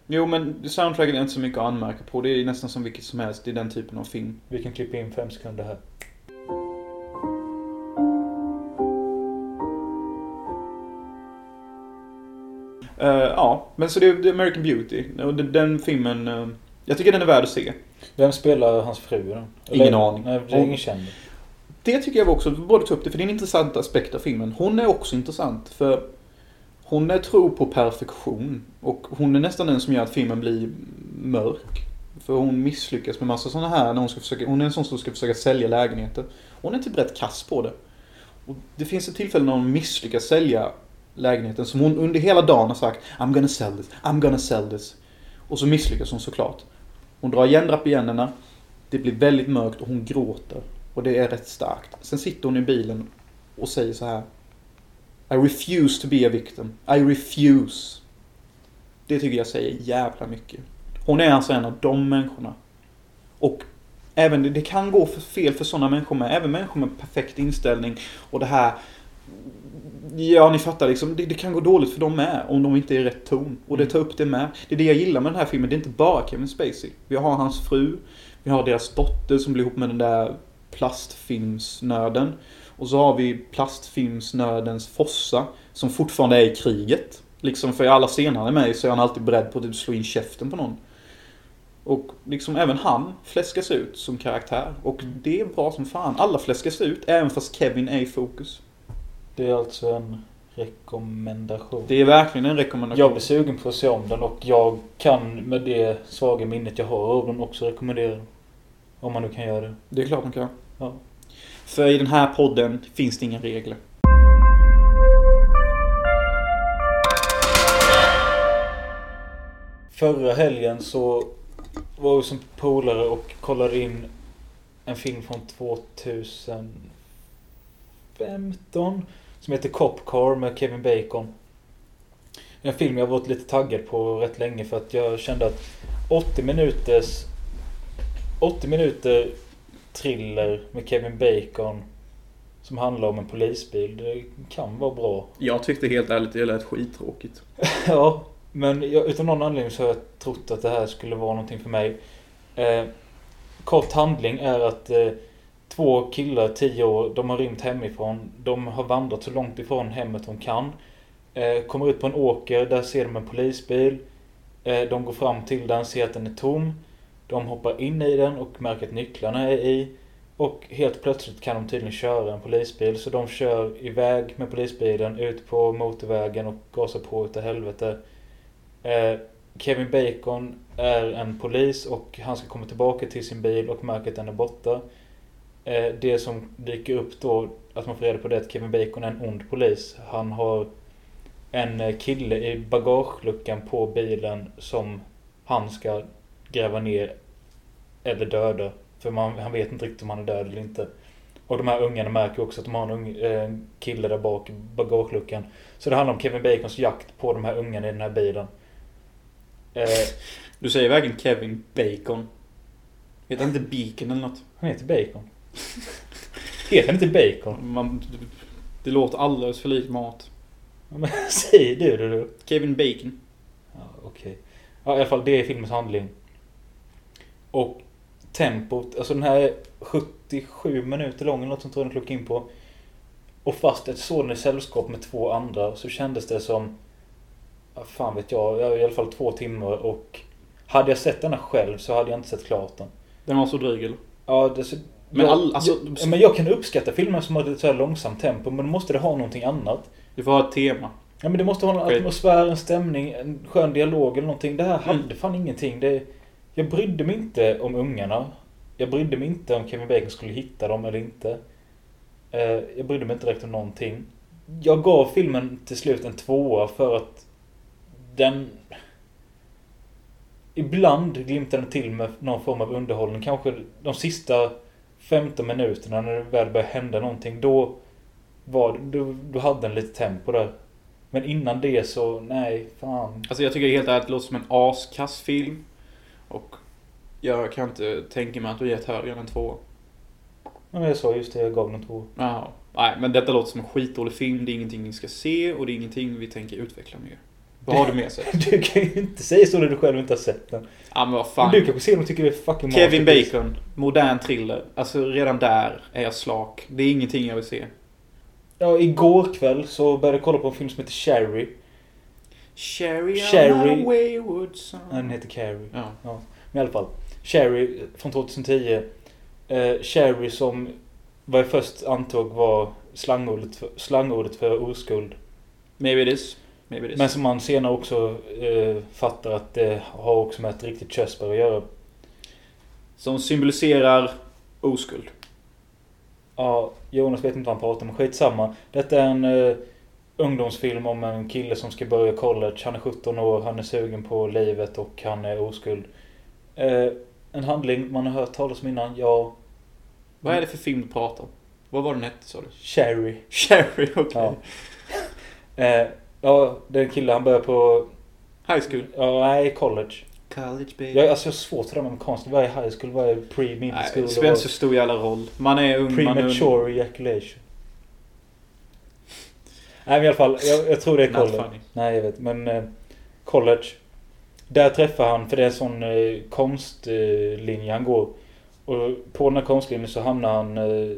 Jo men soundtracket är inte så mycket att anmärka på. Det är nästan som vilket som helst i den typen av film. Vi kan klippa in fem sekunder här. Eh, ja, men så det är det är American Beauty. Och den, filmen, eh, jag tycker den är värd att se. Vem spelar hans fru då? Ingen aning. Nej, det är ingen känd. Det tycker jag också, borde ta upp det, för det är en intressant aspekt av filmen. Hon är också intressant, för hon är tro på perfektion. Och hon är nästan den som gör att filmen blir mörk. För hon misslyckas med massa sådana här, när hon ska försöka, hon är en sån som ska försöka sälja lägenheter. Hon är typ rätt kass på det. Och det finns ett tillfälle när hon misslyckas sälja lägenheten som hon under hela dagen har sagt I'm gonna sell this, I'm gonna sell this. Och så misslyckas hon såklart. Hon drar igen drapiennerna. Det blir väldigt mörkt och hon gråter. Och det är rätt starkt. Sen sitter hon i bilen och säger så här. I refuse to be a victim. I refuse. Det tycker jag säger jävla mycket. Hon är alltså en av de människorna. Och även det, det kan gå för fel för sådana människor med. Även människor med perfekt inställning. Och det här Ja, ni fattar liksom. Det, det kan gå dåligt för dem med om de inte är i rätt ton. Och det tar upp det med. Det är det jag gillar med den här filmen. Det är inte bara Kevin Spacey. Vi har hans fru. Vi har deras dotter som blir ihop med den där plastfilmsnörden. Och så har vi plastfilmsnördens Fossa. Som fortfarande är i kriget. Liksom för i alla scener han är med så är han alltid beredd på att typ slå in käften på någon. Och liksom även han fläskas ut som karaktär. Och det är bra som fan. Alla fläskas ut, även fast Kevin är i fokus. Det är alltså en rekommendation. Det är verkligen en rekommendation. Jag blir sugen på att se om den och jag kan med det svaga minnet jag har av den också rekommendera den. Om man nu kan göra det. Det är klart man kan. Ja. För i den här podden finns det inga regler. Förra helgen så var vi som polare och kollade in en film från 2015 som heter Cop Car med Kevin Bacon. En film jag varit lite taggad på rätt länge för att jag kände att 80 minuters 80 minuter thriller med Kevin Bacon som handlar om en polisbil. Det kan vara bra. Jag tyckte helt ärligt det lät skittråkigt. ja, men jag, utan någon anledning så har jag trott att det här skulle vara någonting för mig. Eh, kort handling är att eh, två killar, 10 år, de har rymt hemifrån. De har vandrat så långt ifrån hemmet de kan. Eh, kommer ut på en åker, där ser de en polisbil. Eh, de går fram till den, ser att den är tom. De hoppar in i den och märker att nycklarna är i. Och helt plötsligt kan de tydligen köra en polisbil. Så de kör iväg med polisbilen ut på motorvägen och gasar på utav helvete. Eh, Kevin Bacon är en polis och han ska komma tillbaka till sin bil och märker att den är borta. Eh, det som dyker upp då, att man får reda på det, är att Kevin Bacon är en ond polis. Han har en kille i bagageluckan på bilen som han ska gräva ner eller döda. För man, han vet inte riktigt om han är död eller inte. Och de här ungarna märker också att de har en ung, eh, kille där bak i bagageluckan. Så det handlar om Kevin Bacons jakt på de här ungarna i den här bilen. Eh, Du säger verkligen Kevin Bacon. Heter han inte Beacon eller något? han heter Bacon. heter han inte Bacon? Man, det låter alldeles för likt mat. Men säg du det du. Kevin Bacon. Ja, okej. Ja, i alla fall det är filmens handling. Och tempot, alltså den här är 77 minuter lång eller något sånt tror jag den klockade in på. Och fast den i sällskap med två andra så kändes det som, fan vet jag, jag i alla fall två timmar och hade jag sett denna själv så hade jag inte sett klart den. Den var så dryg eller? Ja, det, så, Men jag, all- alltså- jag, men jag kan uppskatta filmer som har ett så här långsamt tempo men då måste det ha någonting annat. Du får ha ett tema. Ja men det måste ha en atmosfär, en stämning, en skön dialog eller någonting. Det här hade Mm. fan ingenting. Det, jag brydde mig inte om ungarna. Jag brydde mig inte om Kevin Bacon skulle hitta dem eller inte. Eh, jag brydde mig inte direkt om någonting. Jag gav filmen till slut en tvåa för att den... Ibland glimtar den till med någon form av underhållning. Kanske de sista 15 minuterna när det väl började hända någonting. Då, var, då, då hade den lite tempo där. Men innan det så, nej, fan. Alltså jag tycker helt ärligt det låter som en askass film. Och jag kan inte tänka mig att du gett högre än en två. Men jag sa just det, jag gav den två. Jaha. Nej, men detta låter som en skitdålig film. Det är ingenting ni ska se och det är ingenting vi tänker utveckla mer. Vad har du med sig? Du kan ju inte säga så när du själv inte har sett den. Ja men vad fan. du kanske ser den och tycker det är fucking Kevin masterpiece. Bacon, modern thriller. Alltså redan där är jag slak. Det är ingenting jag vill se. Ja, igår kväll så började jag kolla på en film som heter Cherry. On my wayward son. Nej, Den heter Carrie. Ja. Men i alla fall. Cherry från 2010. Eh, Cherry som vad jag först antog var slangordet för, slangordet för oskuld. Maybe it is. Maybe it is. Men som man senare också eh, fattar att det har också med ett riktigt körsbär att göra. Som symboliserar oskuld. Ja, Jonas vet inte vad han pratar om, skitsamma. Detta är en eh, ungdomsfilm om en kille som ska börja college. Han är 17 år, han är sugen på livet och han är oskuld. Eh, en handling man har hört talas om innan, ja. Vad är det för film du pratar om? Vad var den hette sa du? Cherry. Cherry, okej. Ja. Eh, ja, det är en kille, han börjar på, High school. ja, nej, college. College baby. Jag, alltså jag har svårt för det med amerikanskt. Vad är high school? Vad är pre, middle Nej, school? det spelar inte så stor jävla roll. Man är ung, man är ung. Premature ejaculation. Nej men i alla fall, jag, jag tror det är college. Nej jag vet, men eh, college. Där träffar han, för det är en sån eh, konstlinje han går. Och på den här konstlinjen så hamnar han eh,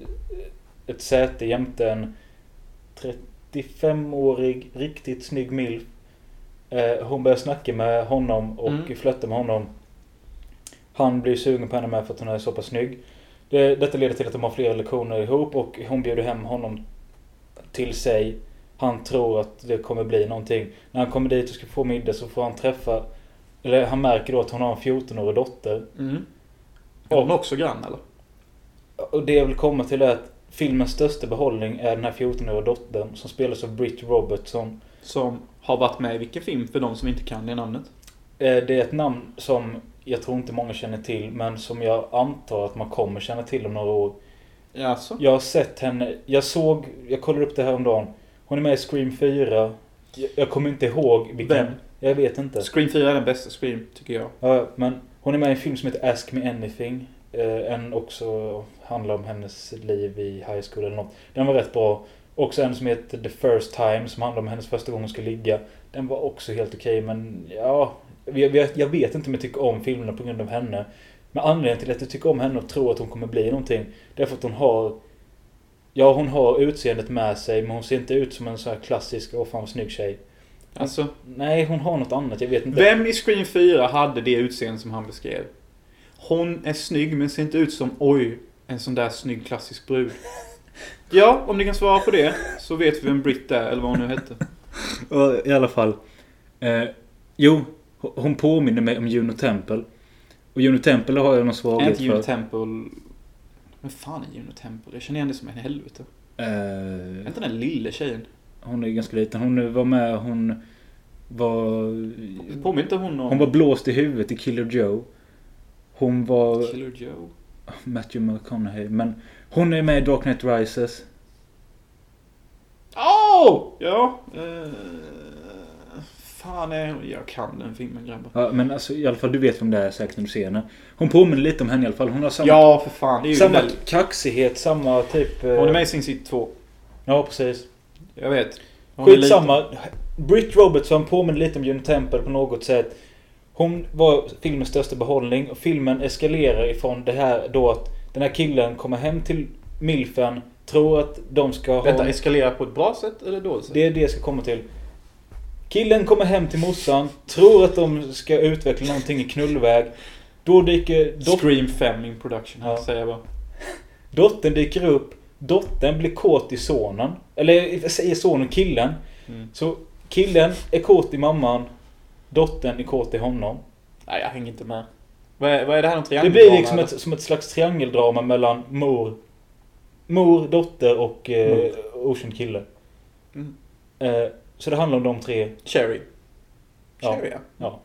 ett säte jämte en 35-årig riktigt snygg milf. Eh, hon börjar snacka med honom och Mm. flörta med honom. Han blir sugen på henne med för att hon är så pass snygg. Det, detta leder till att de har flera lektioner ihop och hon bjuder hem honom till sig. Han tror att det kommer bli någonting. När han kommer dit och ska få middag så får han träffa... Eller han märker då att hon har en 14-årig dotter. Mm. Är hon också grann eller? Och det jag vill komma till är att filmens största behållning är den här 14-åriga dottern som spelas av Britt Robertson. Som har varit med i vilken film för de som inte kan det namnet? Eh, Det är ett namn som jag tror inte många känner till men som jag antar att man kommer känna till om några år. Alltså? Jag har sett henne, jag såg, jag kollade upp det här om dagen. Hon är med i Scream 4. Jag, jag kommer inte ihåg vilken. Vem? Jag vet inte. Scream 4 är den bästa Scream, tycker jag. Ja, men hon är med i en film som heter Ask Me Anything. Eh, en också handlar om hennes liv i high school eller något. Den var rätt bra. Också en som heter The First Time som handlar om hennes första gång hon ska ligga. Den var också helt okej men ja... Jag, jag vet inte om jag tycker om filmerna på grund av henne. Men anledningen till att jag tycker om henne och tror att hon kommer bli någonting. Det är för att hon har... Ja, hon har utseendet med sig men hon ser inte ut som en sån här klassisk, åh fan vad snygg tjej. Alltså, Nej, hon har något annat. Jag vet inte. vem i Scream 4 hade det utseende som han beskrev? Hon är snygg men ser inte ut som, oj, en sån där snygg klassisk brud. Ja, om ni kan svara på det så vet vi vem Britt är, eller vad hon nu hette. I alla fall. Eh, jo, hon påminner mig om Juno Temple. Och Juno Temple har jag någon Är svaghet inte Juno för. Temple... Men fan är Juno Temple? Jag känner igen det som en helvete. Är Eh, inte den lille tjejen? hon är ganska liten. Hon var med, hon var... Påminner inte hon om Hon var blåst i huvudet i Killer Joe. Hon var Killer Joe? Matthew McConaughey. Men hon är med i Dark Knight Rises. Oh! Ja. Eh, fan är hon? Jag kan den filmen grabbar. Ja, men alltså i alla fall du vet vem det är säkert när du ser henne. Hon påminner lite om henne i alla fall. Hon har samma, Ja, för fan. Det är ju samma väl... kaxighet, samma typ... eh, Hon är med i Sin City 2. Ja, precis. Jag vet. Hon Skitsamma. Britt Robertson påminner lite om Juno Temple på något sätt. Hon var filmens största behållning och filmen eskalerar ifrån det här då att den här killen kommer hem till milfen, tror att de ska ha... Vänta, eskalerar på ett bra sätt eller dåligt sätt? Det är det jag ska komma till. Killen kommer hem till morsan, tror att de ska utveckla någonting i knullväg. Då dyker dot- Scream 5 in production, Ja. säger jag bara. dottern dyker upp. Dottern blir kåt i sonen. Eller jag säger sonen, killen. Mm. Så killen är kåt i mamman. Dottern är kåt i honom. Nej, jag hänger inte med. Vad är, vad är det här om Det triangel? blir liksom ett, som ett slags triangeldrama mellan mor, mor dotter och eh, okänd kille. Mm. Eh, så det handlar om de tre. Cherry. Ja. Cherry, ja. Ja.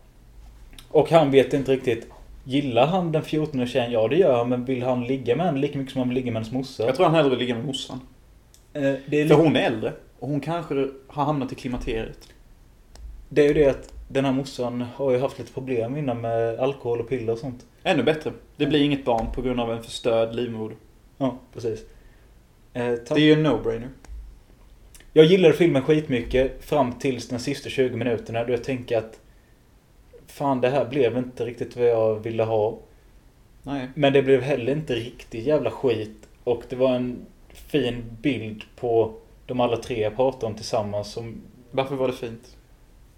Och han vet inte riktigt. Gillar han den 14 tjejen? Ja det gör han. Men vill han ligga med henne lika mycket som han vill ligga med hennes morsa? Jag tror han hellre vill ligga med morsan. Eh, det, För hon är äldre. Och hon kanske har hamnat i klimakteriet. det är ju det att den här morsan har ju haft lite problem innan med alkohol och piller och sånt. Ännu bättre. Det blir inget barn på grund av en förstörd livmoder. Ja, precis. Eh. Det är ju en no-brainer. Jag gillade filmen skitmycket fram tills de sista 20 minuterna då jag tänker att Fan det här blev inte riktigt vad jag ville ha. Nej. Men det blev heller inte riktigt jävla skit. Och det var en fin bild på de alla tre jag pratade om tillsammans som... Varför var det fint?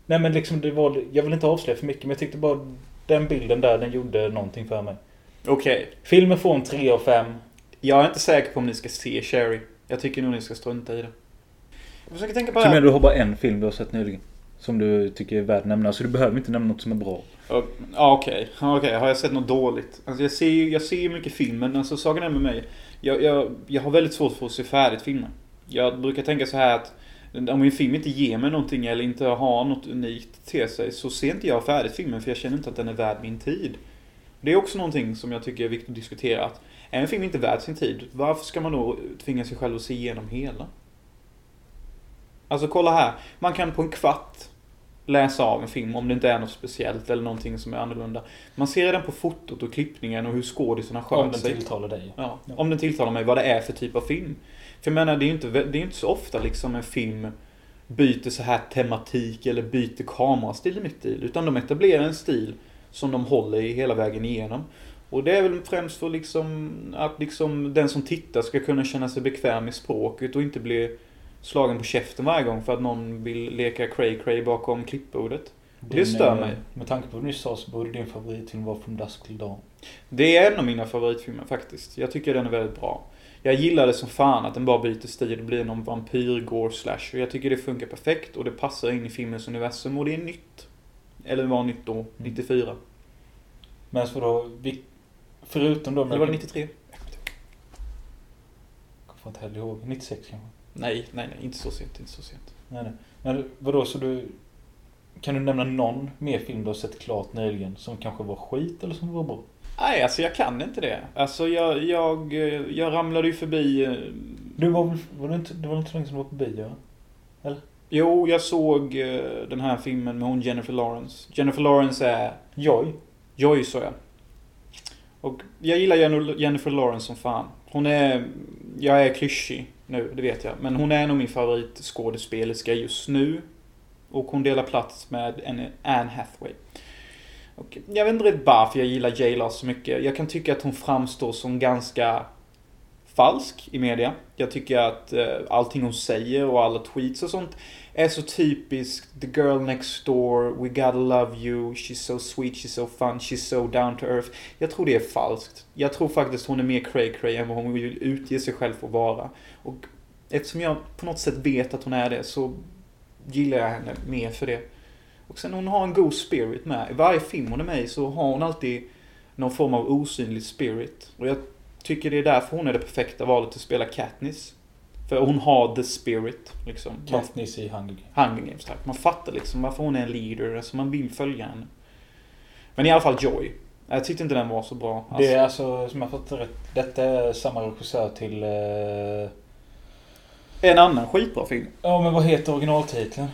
Nej men liksom det var... Jag vill inte avslöja för mycket men jag tyckte bara den bilden där den gjorde någonting för mig. Okej. Filmen får en 3 av 5. Jag är inte säker på om ni ska se Cherry. Jag tycker nog ni ska strunta i det. Jag försöker tänka på Så det menar här. du har bara en film du har sett nyligen? Som du tycker är värd att nämna. Så du behöver inte nämna något som är bra. Ja, okej. Okej. Har jag sett något dåligt? Alltså jag ser ju jag ser mycket film, men alltså saken är med mig. Jag, jag, jag har väldigt svårt för att se färdigt filmer. Jag brukar tänka så här att om en film inte ger mig någonting eller inte har något unikt till sig så ser inte jag färdigt filmen för jag känner inte att den är värd min tid. Det är också någonting som jag tycker är viktigt att diskutera. Att är en film inte värd sin tid, varför ska man då tvinga sig själv att se igenom hela? Alltså kolla här. Man kan på en kvart läsa av en film om det inte är något speciellt eller någonting som är annorlunda. Man ser redan på fotot och klippningen och hur skådisarna Om sköter den sig. tilltalar dig. Ja, om den tilltalar mig vad det är för typ av film. För jag menar, det är ju inte, det är inte så ofta liksom en film byter så här tematik eller byter kamerastil mitt i. Utan de etablerar en stil som de håller i hela vägen igenom. Och det är väl främst för liksom att liksom den som tittar ska kunna känna sig bekväm i språket och inte bli slagen på käften varje gång för att någon vill leka cray cray bakom klippbordet. Det stör mig. Med tanke på vad du nyss sa så borde din favoritfilm vara From Dusk Till Dawn. Det är en av mina favoritfilmer faktiskt. Jag tycker den är väldigt bra. Jag gillar det som fan att den bara byter stil och blir någon vampyr gore slasher. Jag tycker det funkar perfekt och det passar in i filmens universum och det är nytt. Eller var nytt då, 94. Men så då, vi, förutom då... Eller var det 93? Jag får inte heller ihåg. 96 kanske? Nej, nej, nej, inte så sent, inte så sent. Nej, nej. Men vadå, så du... Kan du nämna någon mer film du har sett klart nyligen som kanske var skit eller som var bra? Nej, alltså jag kan inte det. Alltså jag, jag, jag ramlade ju förbi... eh, Du var. Var det, inte, det var inte länge som du var på bio? Jo, jag såg eh, den här filmen med hon Jennifer Lawrence. Jennifer Lawrence är... Joy? Joy, sa jag. Och jag gillar Jenn- Jennifer Lawrence som fan. Hon är... Jag är klyschig nu, det vet jag. Men hon är nog min favoritskådespelerska just nu. Och hon delar plats med en Anne Hathaway. Och jag vet inte riktigt varför jag gillar J.Lo så mycket. Jag kan tycka att hon framstår som ganska falsk i media. Jag tycker att eh, allting hon säger och alla tweets och sånt är så typiskt the girl next door, we gotta love you, she's so sweet, she's so fun, she's so down to earth. Jag tror det är falskt. Jag tror faktiskt hon är mer cray cray än vad hon vill utge sig själv för att vara. Och eftersom jag på något sätt vet att hon är det så gillar jag henne mer för det. Och sen hon har en god spirit med. I varje film hon är med i så har hon alltid någon form av osynlig spirit. Och jag tycker det är därför hon är det perfekta valet att spela Katniss. För hon har the spirit, liksom. Katniss i Hunger Games. Hunger Games, tack. Man fattar liksom varför hon är en leader, alltså man vill följa henne. Men i alla fall Joy. Jag tyckte inte den var så bra. Alltså, Det är alltså, som jag fattar rätt, detta är samma regissör till... Eh... En annan skitbra film. Ja, men vad heter originaltiteln?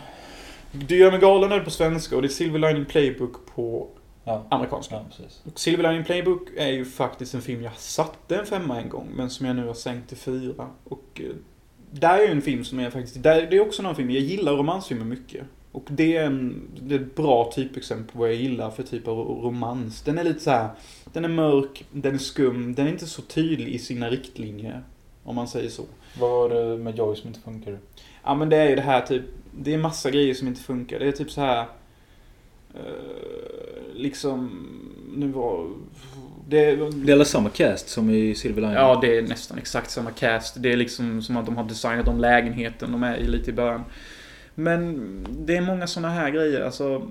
Du gör mig galen är på svenska och det är Silver Lining Playbook på Ja, amerikanska. ja. Och Silver Lining Playbook är ju faktiskt en film jag satte en femma en gång, men som jag nu har sänkt till fyra. Och eh, där är ju en film som jag faktiskt, där, det är också någon film, jag gillar romansfilmer mycket. Och det är, en, det är ett bra typexempel på vad jag gillar för typ av romans. Den är lite så här, den är mörk, den är skum, den är inte så tydlig i sina riktlinjer. Om man säger så. Vad var det med Joy som inte funkade? Ja men det är ju det här typ, det är massa grejer som inte funkar. Det är typ så här eh, liksom, nu var... Det, är alla samma cast som i Silver Lining. Ja, det är nästan exakt samma cast. Det är liksom som att de har designat om lägenheten de är i lite i början. Men det är många såna här grejer. Alltså,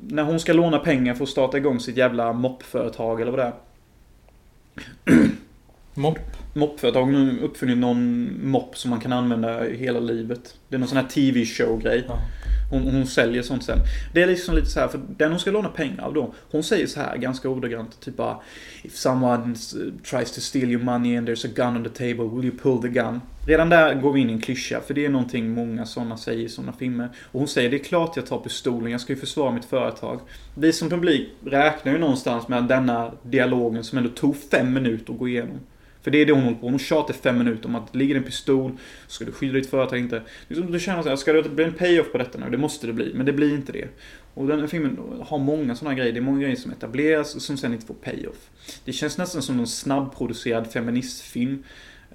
när hon ska låna pengar för att starta igång sitt jävla moppföretag eller vad det är. Mopp? Moppföretag har nu uppfunnit någon mopp som man kan använda hela livet. Det är någon sån här TV-show-grej. Ja. Hon, hon säljer sånt sen. Det är liksom lite så här, för den hon ska låna pengar av då, hon säger så här ganska ordagrant, typ bara If someone tries to steal your money and there's a gun on the table, will you pull the gun? Redan där går vi in i en klyscha, för det är någonting många sådana säger i sådana filmer. Och hon säger, det är klart jag tar pistolen, jag ska ju försvara mitt företag. Vi som publik räknar ju någonstans med denna dialogen som ändå tog fem minuter att gå igenom. För det är det hon håller på Hon tjatar i fem minuter om att ligger det en pistol, ska du skydda ditt företag inte. Liksom, du känner såhär, ska det bli en payoff på detta nu? Det måste det bli, men det blir inte det. Och den här filmen har många sådana grejer. Det är många grejer som etableras och som sen inte får payoff. Det känns nästan som en snabbproducerad feministfilm.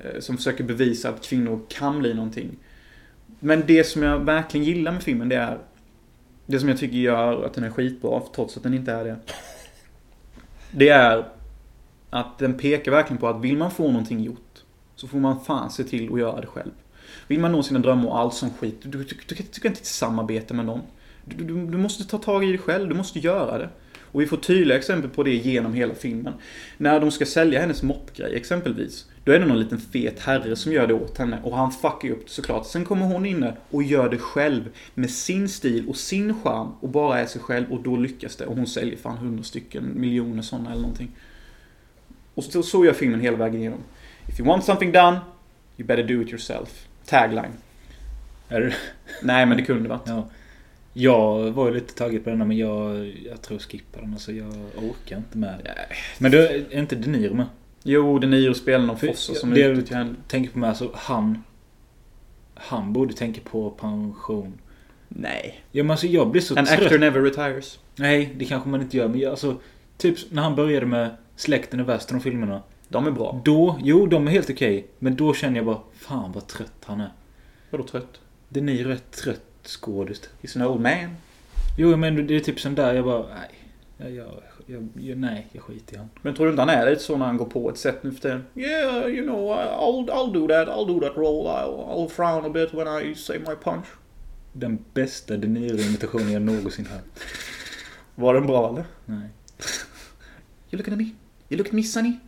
Eh, som försöker bevisa att kvinnor kan bli någonting. Men det som jag verkligen gillar med filmen, det är det som jag tycker gör att den är skitbra, trots att den inte är det. Det är att den pekar verkligen på att vill man få någonting gjort så får man fan se till att göra det själv. Vill man nå sina drömmar och allt som skit, du, du, du, du, du kan inte samarbeta med någon. Du, du, du måste ta tag i det själv, du måste göra det. Och vi får tydliga exempel på det genom hela filmen. När de ska sälja hennes moppgrej exempelvis. Då är det någon liten fet herre som gör det åt henne och han fuckar ju upp det såklart. Sen kommer hon inne och gör det själv med sin stil och sin charm och bara är sig själv och då lyckas det. Och hon säljer fan hundra stycken miljoner sådana eller någonting. Och så, så gör filmen hela vägen igenom. If you want something done, you better do it yourself. Tagline. Är det? Nej men det kunde varit. Ja. Jag var ju lite taggad på denna men jag, jag tror jag skippar den. Alltså jag orkar inte med det. Men du, är inte De Niro med? Jo, De Niro spelar någon fossa som är det- ute till henne. Tänker på mig, alltså han... Han borde tänka på pension. Nej. Ja men alltså jag blir så An trött. actor never retires. Nej, det kanske man inte gör. Men jag, alltså... Typ när han började med Släkten i väster, de filmerna. De är bra. Då, jo de är helt okej. Men då känner jag bara, fan vad trött han är. Vadå trött? De Niro är ett trött skådis. He's an old man. Jo, men det är typ sån där jag bara... Nej. Jag, jag, jag, jag, nej, jag skiter i han. Men tror du inte han är lite så när han går på ett sätt nu för tiden? Yeah, you know, I'll, I'll do that, I'll do that role. I'll, I'll frown a bit when I say my punch. Den bästa De Niro-imitationen jag någonsin hört. Var den bra eller? Nej. You looking at me? You look at me Sonny?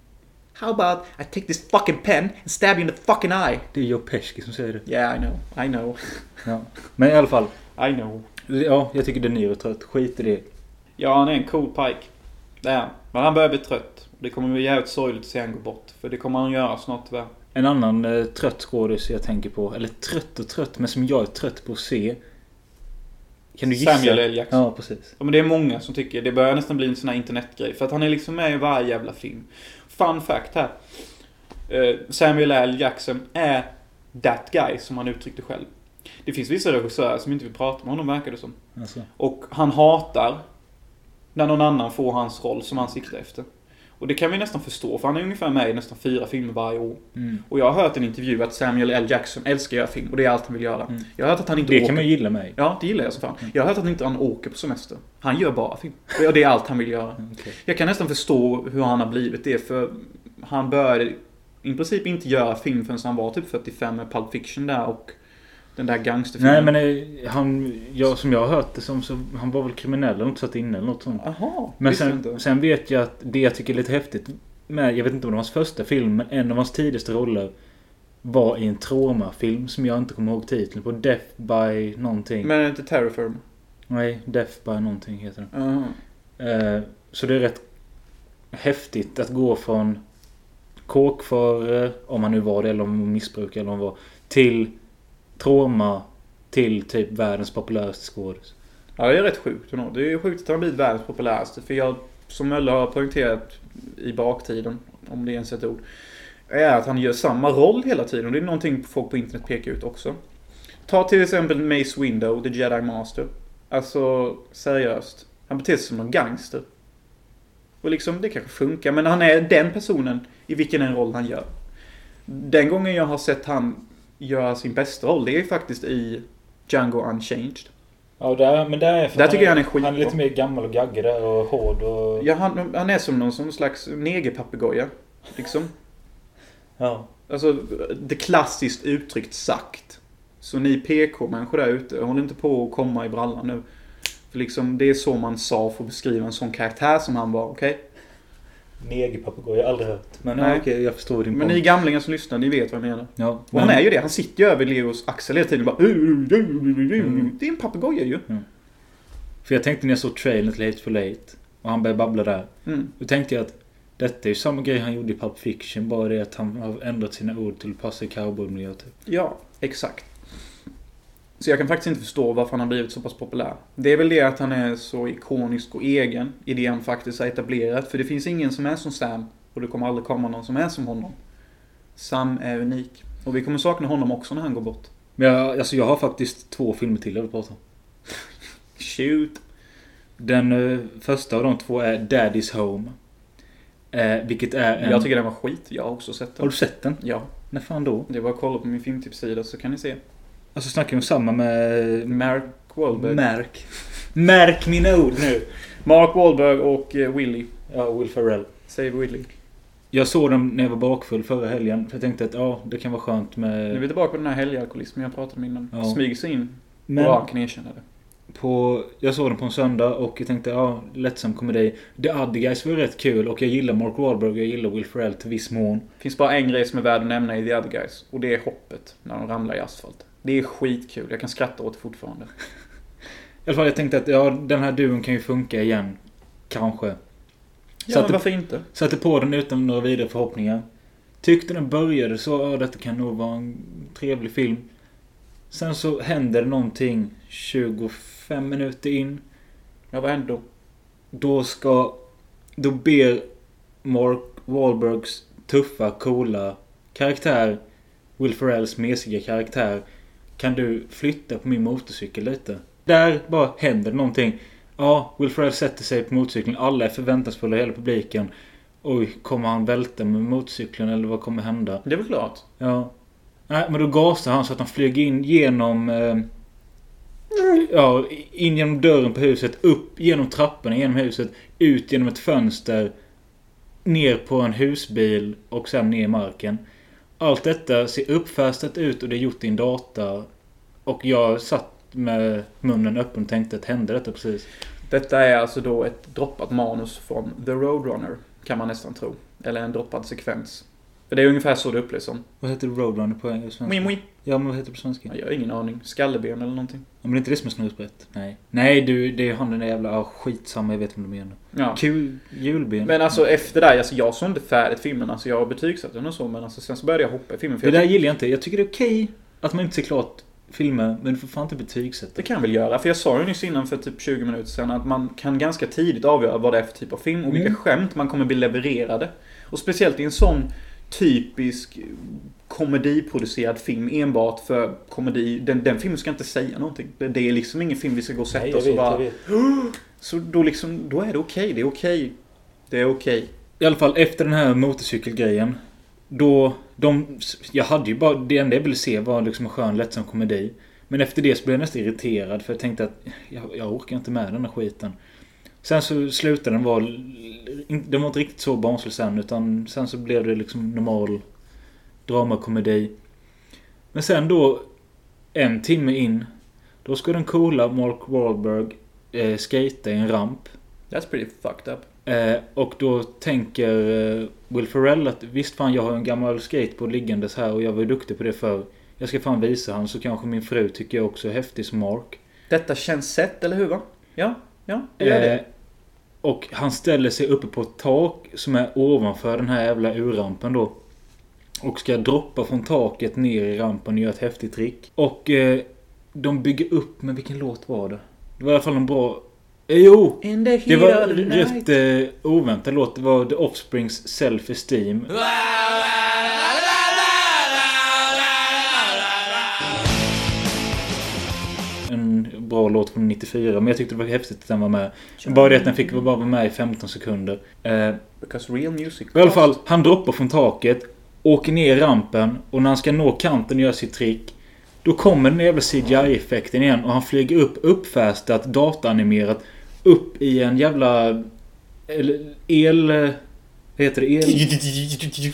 How about I take this fucking pen and stab you in the fucking eye? Det är Joe Pesci som säger det. Yeah, I know. I know. Ja. Men i alla fall. I know. Ja, jag tycker De Niro är trött. Skit i det. Ja, han är en cool pike. Det är han. Men han börjar bli trött. Det kommer bli jävligt sorgligt att se han gå bort. För det kommer han göra snart tyvärr. En annan eh, trött skådis jag tänker på. Eller trött och trött, men som jag är trött på att se. Kan du gissa? Samuel L. Jackson. Ja, precis. Ja, men det är många som tycker det börjar nästan bli en sån här internetgrej. För att han är liksom med i varje jävla film. Fun fact här. Eh, Samuel L. Jackson är that guy som han uttryckte själv. Det finns vissa regissörer som inte vill prata med honom verkar det som. Alltså. Och han hatar när någon annan får hans roll som han siktar efter. Och det kan vi nästan förstå för han är ungefär med i nästan fyra filmer varje år. Mm. Och jag har hört en intervju att Samuel L. Jackson älskar att göra film och det är allt han vill göra. Mm. Jag har hört att han inte Det åker... kan man gilla mig. Ja, det gillar jag som fan. Mm. Jag har hört att han inte han åker på semester. Han gör bara film. Och det är allt han vill göra. Okej. Jag kan nästan förstå hur han har blivit det för han började i princip inte göra film förrän han var typ 45 med Pulp Fiction där och den där Nej gangsterfilmen. men eh, han, jag, som jag har hört det som så, han var väl kriminell eller något satt inne eller något sånt. Jaha, Men sen, sen vet jag att det jag tycker är lite häftigt med, jag vet inte om det var hans första film, men en av hans tidigaste roller var i en traumafilm som jag inte kommer ihåg titeln på. Death by någonting. Men inte Terrorfirm? Nej, Death by någonting heter den. Eh, så det är rätt häftigt att gå från kåkfarare, om han nu var det, eller om han missbrukade eller om han var, till trauma, till typ världens populäraste skådis. Ja, det är rätt sjukt ändå. Det är sjukt att han blivit världens populäraste. För jag, som Mölle har poängterat i baktiden, om det ens är ett ord, är att han gör samma roll hela tiden. Och det är någonting folk på internet pekar ut också. Ta till exempel Mace Window, The Jedi Master. Alltså, seriöst. Han beter sig som en gangster. Och liksom, det kanske funkar, men han är den personen i vilken en roll han gör. Den gången jag har sett han göra sin bästa roll, det är faktiskt i Django Unchanged. Ja, där, men där är Där att tycker jag han är skitbra. Han är lite mer gammal och gaggig där och hård och... Ja, han, han är som någon slags negerpapegoja. Liksom. Ja. Alltså, det klassiskt uttryckt sagt. Så ni PK-människor där ute, håll inte på att komma i brallan nu. För liksom, det är så man sa för att beskriva en sån karaktär som han var, okej? Negerpapegoja, jag har aldrig hört. Men Nej. okej, jag förstår din Men ni gamlingar som lyssnar, ni vet vad jag menar. Ja, Och han är ju det, han sitter ju över Leos axel hela tiden och bara Mm. Det är en papegoja ju. För jag tänkte när jag såg trailern till Hate for Late och han började babbla där. Mm. Då tänkte jag att detta är ju samma grej han gjorde i Pulp Fiction. Bara det att han har ändrat sina ord till att passa i cowboymiljö typ. Ja, exakt. Så jag kan faktiskt inte förstå varför han har blivit så pass populär. Det är väl det att han är så ikonisk och egen i det han faktiskt har etablerat. För det finns ingen som är som Sam. Och det kommer aldrig komma någon som är som honom. Sam är unik. Och vi kommer sakna honom också när han går bort. Men jag, alltså jag har faktiskt två filmer till jag vill prata om. Shoot. Den eh, första av de två är Daddy's Home. Eh, vilket är en... Jag tycker den var skit. Jag har också sett Har den. du sett den? Ja. När fan då? Det bara att kolla på min filmtipssida så kan ni se. Alltså snackar vi om samma med... Mark Wahlberg. Märk. Märk mina ord nu! Mark Wahlberg och eh, Willy. Ja, Will Ferrell. Save Willy. Jag såg den när jag var bakfull förra helgen. För jag tänkte att ja, det kan vara skönt Nu är med... vi tillbaka på den här helgalkoholismen jag pratade om innan. Ja. Smyger sig in. Men Bra, kan erkänna det. på, jag såg den på en söndag och jag tänkte ja, lättsam komedi. The Other Guys var rätt kul och jag gillar Mark Wahlberg och jag gillar Will Ferrell till viss mån. finns bara en grej som är värd att nämna i The Other Guys. Och det är hoppet när de ramlar i asfalt. Det är skitkul. Jag kan skratta åt det fortfarande. I alla fall jag tänkte att ja, den här duon kan ju funka igen. Kanske. Ja, Så att men varför inte? Satte på den utan några vidare förhoppningar. Tyckte den började så, ja detta kan nog vara en trevlig film. Sen så händer någonting 25 minuter in. Ja, vad hände då? Då ska... Då ber Mark Wahlbergs tuffa, coola karaktär, Will Ferrells mesiga karaktär, kan du flytta på min motorcykel lite? Där bara händer någonting. Ja, Will Ferrell sätter sig på motorcykeln. Alla är förväntansfulla, hela publiken. Oj, kommer han välta med motorcykeln eller vad kommer hända? Det är väl klart. Ja. Nej, men då gasar han så att han flyger in genom... Eh, Ja, in genom dörren på huset, upp genom trapporna genom huset, ut genom ett fönster, ner på en husbil och sen ner i marken. Allt detta ser uppfästat ut och det är gjort i en dator. Och jag satt med munnen öppen och tänkte att hände detta precis? Detta är alltså då ett droppat manus från The Roadrunner. Kan man nästan tro. Eller en droppad sekvens. För det är ungefär så det upplevs som. Vad heter Roadrunner på svenska? Mui, mui. Ja, men vad heter det på svenska? Jag har ingen aning. Skalleben eller någonting. Ja, men det är inte det som är snusbrett? Nej. Nej, du, det är han den där jävla... Ja, skitsamma, jag vet vad du menar. Ja. Kul julben. Men alltså efter det, alltså jag såg inte färdigt filmen. Alltså jag betygsatte den och så. Men alltså sen så började jag hoppa i filmen. Det jag där gillar jag inte. Jag tycker det är okej att man inte ser klart filmer, men du får fan inte betygsätta. Det kan jag väl göra. För jag sa ju nyss innan för typ 20 minuter sedan att man kan ganska tidigt avgöra vad det är för typ av film och vilka Mm. skämt man kommer bli levererade. Och speciellt i en sån typisk komediproducerad film enbart för komedi. Den, den filmen ska inte säga någonting. Det, det är liksom ingen film vi ska gå och sätta Nej, oss och bara... Så då liksom, då är det okej. Det är okej. Det är okej. I alla fall efter den här motorcykelgrejen. Då, de, jag hade ju bara, det enda jag ville se var liksom en skön lättsam komedi. Men efter det så blev jag nästan irriterad för jag tänkte att jag, jag orkar inte med den här skiten. Sen så slutade den vara, den var inte riktigt så barnslig sen utan sen så blev det liksom normal dramakomedi. Men sen då, en timme in, då ska den coola Mark Wahlberg eh, skata i en ramp. That's pretty fucked up. Eh, och då tänker eh, Will Ferrell att visst fan jag har en gammal skateboard liggandes här och jag var ju duktig på det förr. Jag ska fan visa han så kanske min fru tycker jag också är häftig som Mark. Detta känns sett, eller hur va? Ja, ja, det gör det. Eh, och han ställer sig uppe på ett tak som är ovanför den här jävla urrampen då. Och ska droppa från taket ner i rampen och göra ett häftigt trick. Och eh, de bygger upp, men vilken låt var det? Det var i alla fall en bra... Eh, jo! Det var rätt eh, oväntad låt. Det var The Offsprings Self-Esteem. En bra låt från 94, men jag tyckte det var häftigt att den var med. Bara det att den fick bara vara med i 15 sekunder. Eh, Because real music. I alla fall, han droppar från taket, åker ner i rampen och när han ska nå kanten och göra sitt trick då kommer den jävla CGI-effekten igen och han flyger upp uppfästat, dataanimerat upp i en jävla... El... Vad heter det? El...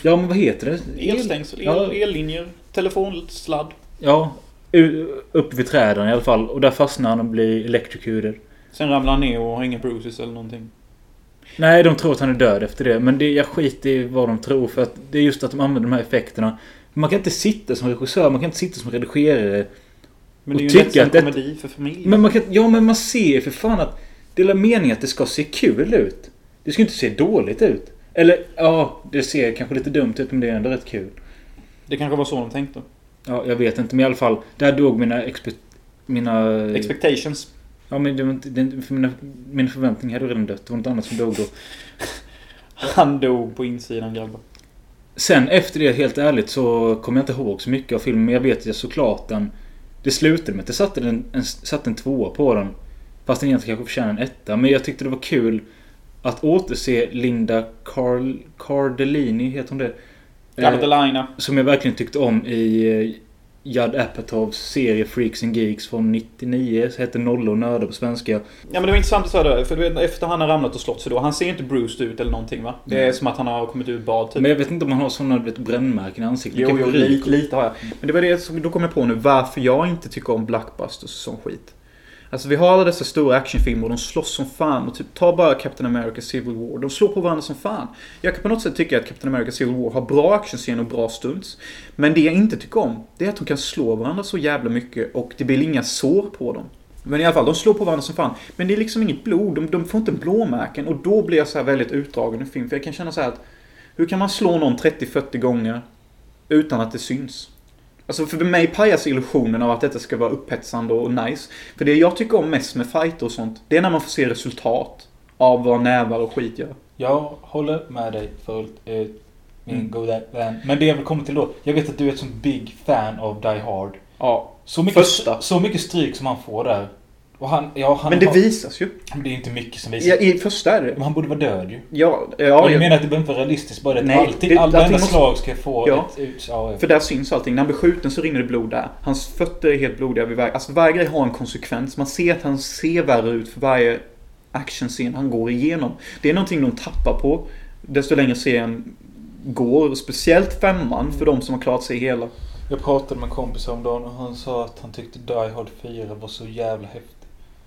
Ja, men vad heter det? Elstängsel, el, Ja. ellinjer, telefonsladd. Ja, u- upp vid träden i alla fall. Och där fastnar han och blir electrocuted. Sen ramlar han ner och har inga bruises eller någonting. Nej, de tror att han är död efter det. Men det, jag skiter i vad de tror. För att det är just att de använder de här effekterna. Man kan inte sitta som regissör, man kan inte sitta som redigerare. Men det är ju en att det- komedi för familjen. Men man kan, ja, men man ser för fan att det är meningen att det ska se kul ut. Det ska inte se dåligt ut. Eller, ja, det ser kanske lite dumt ut men det är ändå rätt kul. Det kanske var så de tänkte. Ja, jag vet inte. Men i alla fall, där dog mina expe, Mina... Expectations. Ja, men det var inte, det, för mina, mina förväntningar hade redan dött. Det var något annat som dog då. Han dog på insidan grabbar. Sen efter det, helt ärligt, så kommer jag inte ihåg så mycket av filmen. Men jag vet jag såklart den... Det slutade med att jag satte en, en, satte en tvåa på den. Fast den egentligen kanske förtjänar en etta. Men jag tyckte det var kul att återse Linda Carl, Cardellini, heter hon det? Eh, the Lina. som jag verkligen tyckte om i eh, Judd Apatows serie Freaks and Geeks från 99. Så hette Nollor nördar på svenska. Ja men det var intressant att säga det. För du vet, efter han har ramlat och slått sig då. Han ser inte bruised ut eller någonting va? Det är Mm. som att han har kommit ur bad typ. Men jag vet inte om han har sådana vet, brännmärken i ansiktet. Jo, jo lite, lite har jag. Men det var det som, då kom jag på nu varför jag inte tycker om blockbusters och sån skit. Alltså vi har alla dessa stora actionfilmer och de slåss som fan. Och typ, ta bara Captain America Civil War. De slår på varandra som fan. Jag kan på något sätt tycka att Captain America Civil War har bra actionscener och bra stunts. Men det jag inte tycker om, det är att de kan slå varandra så jävla mycket och det blir inga sår på dem. Men i alla fall, de slår på varandra som fan. Men det är liksom inget blod, de, de får inte blåmärken. Och då blir jag så här väldigt utdragen i film. För jag kan känna så här att hur kan man slå någon 30-40 gånger utan att det syns? Alltså för mig pajas illusionen av att detta ska vara upphetsande och nice. För det jag tycker om mest med fighter och sånt, det är när man får se resultat av vad nävar och skit gör. Jag håller med dig fullt ut. Min Mm. goda vän. Men det jag vill komma till då. Jag vet att du är ett sånt big fan av Die Hard. Ja. Så mycket, Första. så mycket stryk som han får där. Och han, ja, han Men det har, visas ju. det är inte mycket som visar. Ja, I första är det. Men han borde vara död ju. Ja, ja, Ja, jag ja, menar att det behöver inte vara realistiskt. Bara Nej, allting, det- all, varenda måste- slag ska få Ja. ett ut... Ja. För där syns allting. När han blir skjuten så rinner det blod där. Hans fötter är helt blodiga vid varje... Alltså varje grej har en konsekvens. Man ser att han ser värre ut för varje actionscen han går igenom. Det är någonting de tappar på desto längre serien går. Speciellt femman för de som har klarat sig hela. Jag pratade med en kompis om dagen och han sa att han tyckte Die Hard 4 var så jävla häftig.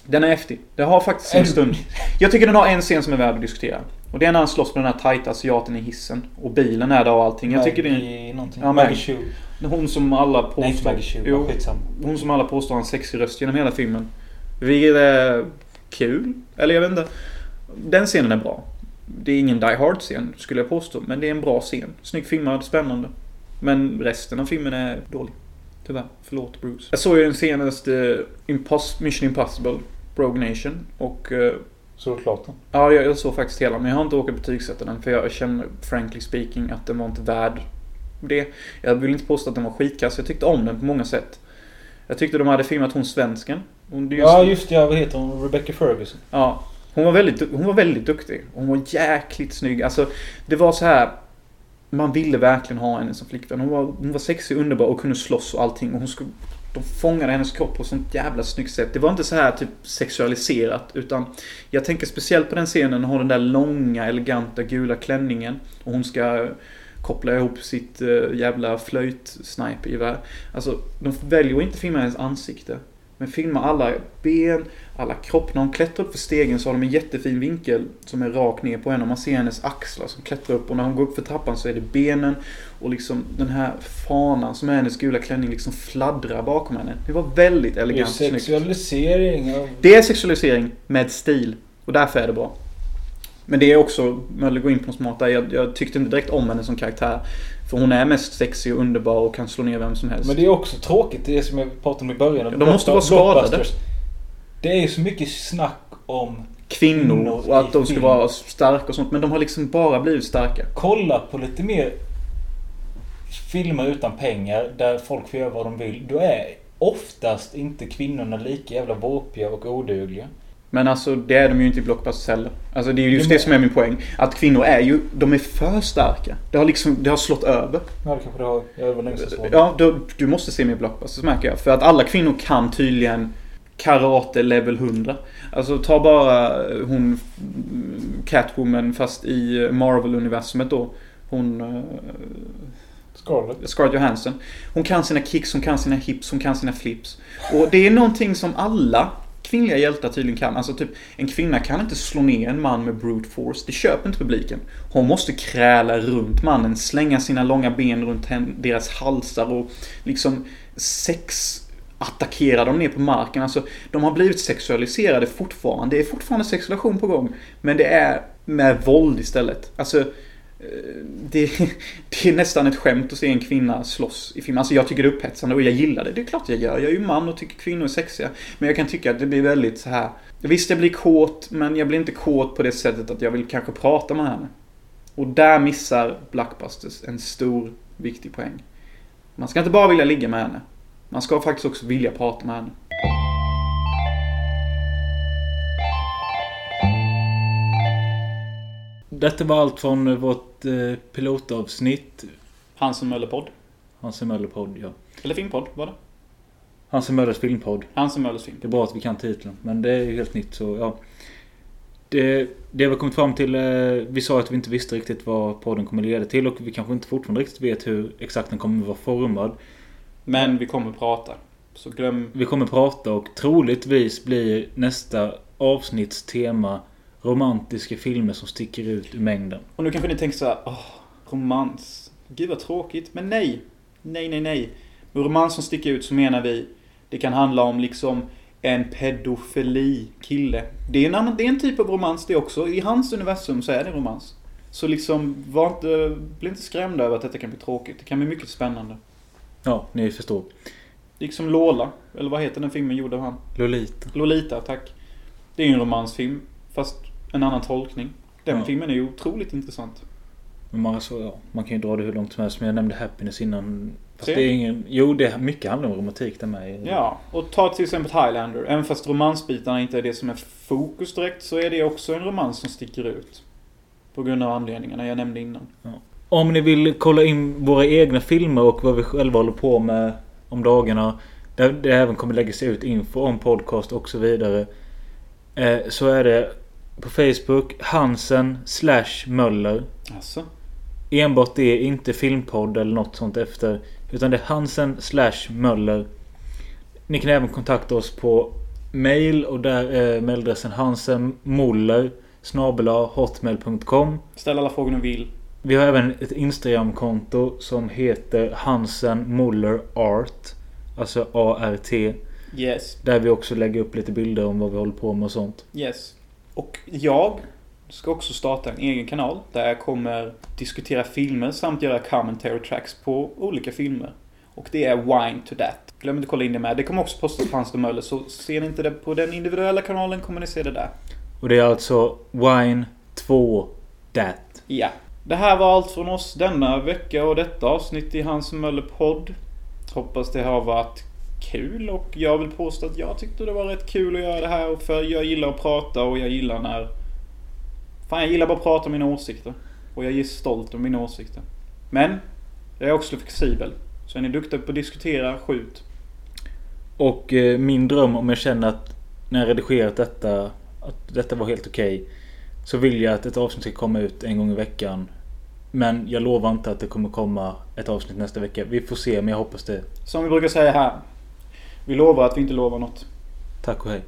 Den är häftig. Det har faktiskt En- stund. Jag tycker den har en scen som är värd att diskutera. Och det är när han slåss med den här tajta asiaten i hissen. Och bilen är där och allting. Jag tycker det är någonting. Ja, Maggie hon som alla Nej, inte påstår... Maggie Chu. Jo, hon som alla påstår har en sexig röst genom hela filmen. Vilket är kul. Eller jag vet inte. Den scenen är bra. Det är ingen Die Hard-scen skulle jag påstå. Men det är en bra scen. Snyggt filmad, spännande. Men resten av filmen är dålig. Tyvärr. Förlåt Bruce. Jag såg ju den senaste Impos- Mission Impossible. Rogue Nation. Och eh, Så klart den. Ja, jag, jag såg faktiskt hela, men jag har inte åkt betygsätta den för jag känner, frankly speaking, att den var inte värd det. Jag vill inte påstå att den var skitkass, jag tyckte om den på många sätt. Jag tyckte de hade filmat hon svensken. Hon, det är ju Ja, just det. Vad heter hon? Rebecca Ferguson. Ja. Hon var väldigt, hon var väldigt duktig. Hon var jäkligt snygg. Alltså, det var så här. Man ville verkligen ha henne som flickvän. Hon var, hon var sexig, underbar och kunde slåss och allting. Och hon skulle, de fångade hennes kropp på ett sånt jävla snyggt sätt. Det var inte så här typ sexualiserat. Utan jag tänker speciellt på den scenen. Hon har den där långa, eleganta gula klänningen. Och hon ska koppla ihop sitt uh, jävla flöjtsnipergevär. Alltså, de väljer att inte filma hennes ansikte. Men filma alla ben, alla kropp. När hon klättrar upp för stegen så har de en jättefin vinkel som är rak ner på henne. Och man ser hennes axlar som klättrar upp. Och när hon går upp för trappan så är det benen. Och liksom den här fanan som är hennes gula klänning liksom fladdrar bakom henne. Det var väldigt Det är elegant och snyggt. sexualisering av... Det är sexualisering med stil. Och därför är det bra. Men det är också, Möller går in på något smart där. Jag, jag tyckte inte direkt om henne som karaktär. För hon är mest sexig och underbar och kan slå ner vem som helst. Men det är också tråkigt, det som jag pratade om i början. De måste vara skadade. Det är ju så mycket snack om... Kvinnor Kvinnor och att de ska film. vara starka och sånt. Men de har liksom bara blivit starka. Kolla på lite mer filmer utan pengar där folk får göra vad de vill. Då är oftast inte kvinnorna lika jävla våpiga och odugliga. Men alltså det är de ju inte i Blockbusters heller. Alltså det är ju just Det det som är min poäng. Att kvinnor är ju, de är för starka. Det har liksom, det har slått över. Ja, det kanske det har. Jag var länge sedan. Ja, då, du måste se mer Blockbusters märker jag. För att alla kvinnor kan tydligen karate level 100. Alltså ta bara hon mm, Catwoman fast i Marvel-universumet då. Hon... eh, Scarlett. Scarlett Johansson. Hon kan sina kicks, hon kan sina hips, hon kan sina flips. Och det är någonting som alla kvinnliga hjältar tydligen kan. Alltså typ, en kvinna kan inte slå ner en man med brute force. Det köper inte publiken. Hon måste kräla runt mannen, slänga sina långa ben runt deras halsar och liksom sex attackera dem ner på marken. Alltså, de har blivit sexualiserade fortfarande. Det är fortfarande sexualisation på gång. Men det är med våld istället. Alltså, Eh, det, det är nästan ett skämt att se en kvinna slåss i film. Alltså jag tycker det är upphetsande och jag gillar det. Det är klart jag gör. Jag är ju man och tycker kvinnor är sexiga. Men jag kan tycka att det blir väldigt så här. Visst, jag blir kåt, men jag blir inte kåt på det sättet att jag vill kanske prata med henne. Och där missar Blackbusters en stor, viktig poäng. Man ska inte bara vilja ligga med henne. Man ska faktiskt också vilja prata med henne. Detta var allt från vårt eh, pilotavsnitt. Hansen Möller-podd. Hansen Möller-podd, ja. Eller filmpodd, var det? Hansen Möllers filmpodd. Hansen Möllers film. Det är bra att vi kan titeln. Men det är ju helt nytt så ja. Det, det vi kommit fram till. Eh, vi sa att vi inte visste riktigt vad podden kommer leda till. Och vi kanske inte fortfarande riktigt vet hur exakt den kommer vara formad. Men vi kommer prata. Så glöm... Vi kommer prata och troligtvis blir nästa avsnitts tema romantiska filmer som sticker ut ur mängden. Och nu kanske ni tänker så här, åh, romans. Gud vad tråkigt. Men nej. Nej, nej, nej. Med romans som sticker ut så menar vi, det kan handla om liksom en pedofili-kille. Det är en annan, det är en typ av romans det också. I hans universum så är det romans. Så liksom, var inte, bli inte skrämda över att detta kan bli tråkigt. Det kan bli mycket spännande. Ja, ni förstår. Liksom Lola, eller vad heter den filmen gjord av han? Lolita. Lolita, tack. Det är ju en romansfilm, fast en annan tolkning. Den Ja. filmen är ju otroligt intressant. Men man, så, ja, man kan ju dra det hur långt som helst. Men jag nämnde Happiness innan. Fast Se. det är ingen... Jo, det, mycket handlar om romantik där med. Ja, och ta till exempel Highlander. Även fast romansbitarna inte är det som är fokus direkt så är det också en romans som sticker ut. På grund av anledningarna jag nämnde innan. Om ni vill kolla in våra egna filmer och vad vi själva håller på med om dagarna. Där det även kommer läggas ut info om podcast och så vidare. Eh, så är det på Facebook Hansen slash Möller. Alltså. Enbart det, inte filmpodd eller något sånt efter. Utan det är Hansen slash Möller. Ni kan även kontakta oss på mail och där är mailadressen hansenmoller hotmail.com. Ställ alla frågor ni vill. Vi har även ett Instagramkonto som heter Hansen Muller Art. Alltså A-R-T. Yes. Där vi också lägger upp lite bilder om vad vi håller på med och sånt. Yes. Och jag ska också starta en egen kanal där jag kommer diskutera filmer samt göra commentary tracks på olika filmer. Och det är Wine to That. Glöm inte att kolla in det med. Det kommer också postas på Hans Möller så ser ni inte det på den individuella kanalen kommer ni se det där. Och det är alltså Wine 2 Dat. Ja. Det här var allt från oss denna vecka och detta avsnitt i Hans Möller podd. Hoppas det har varit kul och jag vill påstå att jag tyckte det var rätt kul att göra det här för jag gillar att prata och jag gillar när... Fan jag gillar bara att prata om mina åsikter. Och jag är stolt över mina åsikter. Men jag är också flexibel. Så är ni duktiga på att diskutera, skjut. Och eh, min dröm om jag känner att när jag redigerat detta att detta var helt okej. så vill jag att ett avsnitt ska komma ut en gång i veckan. Men jag lovar inte att det kommer komma ett avsnitt nästa vecka. Vi får se men jag hoppas det. Som vi brukar säga här. Vi lovar att vi inte lovar något. Tack och hej.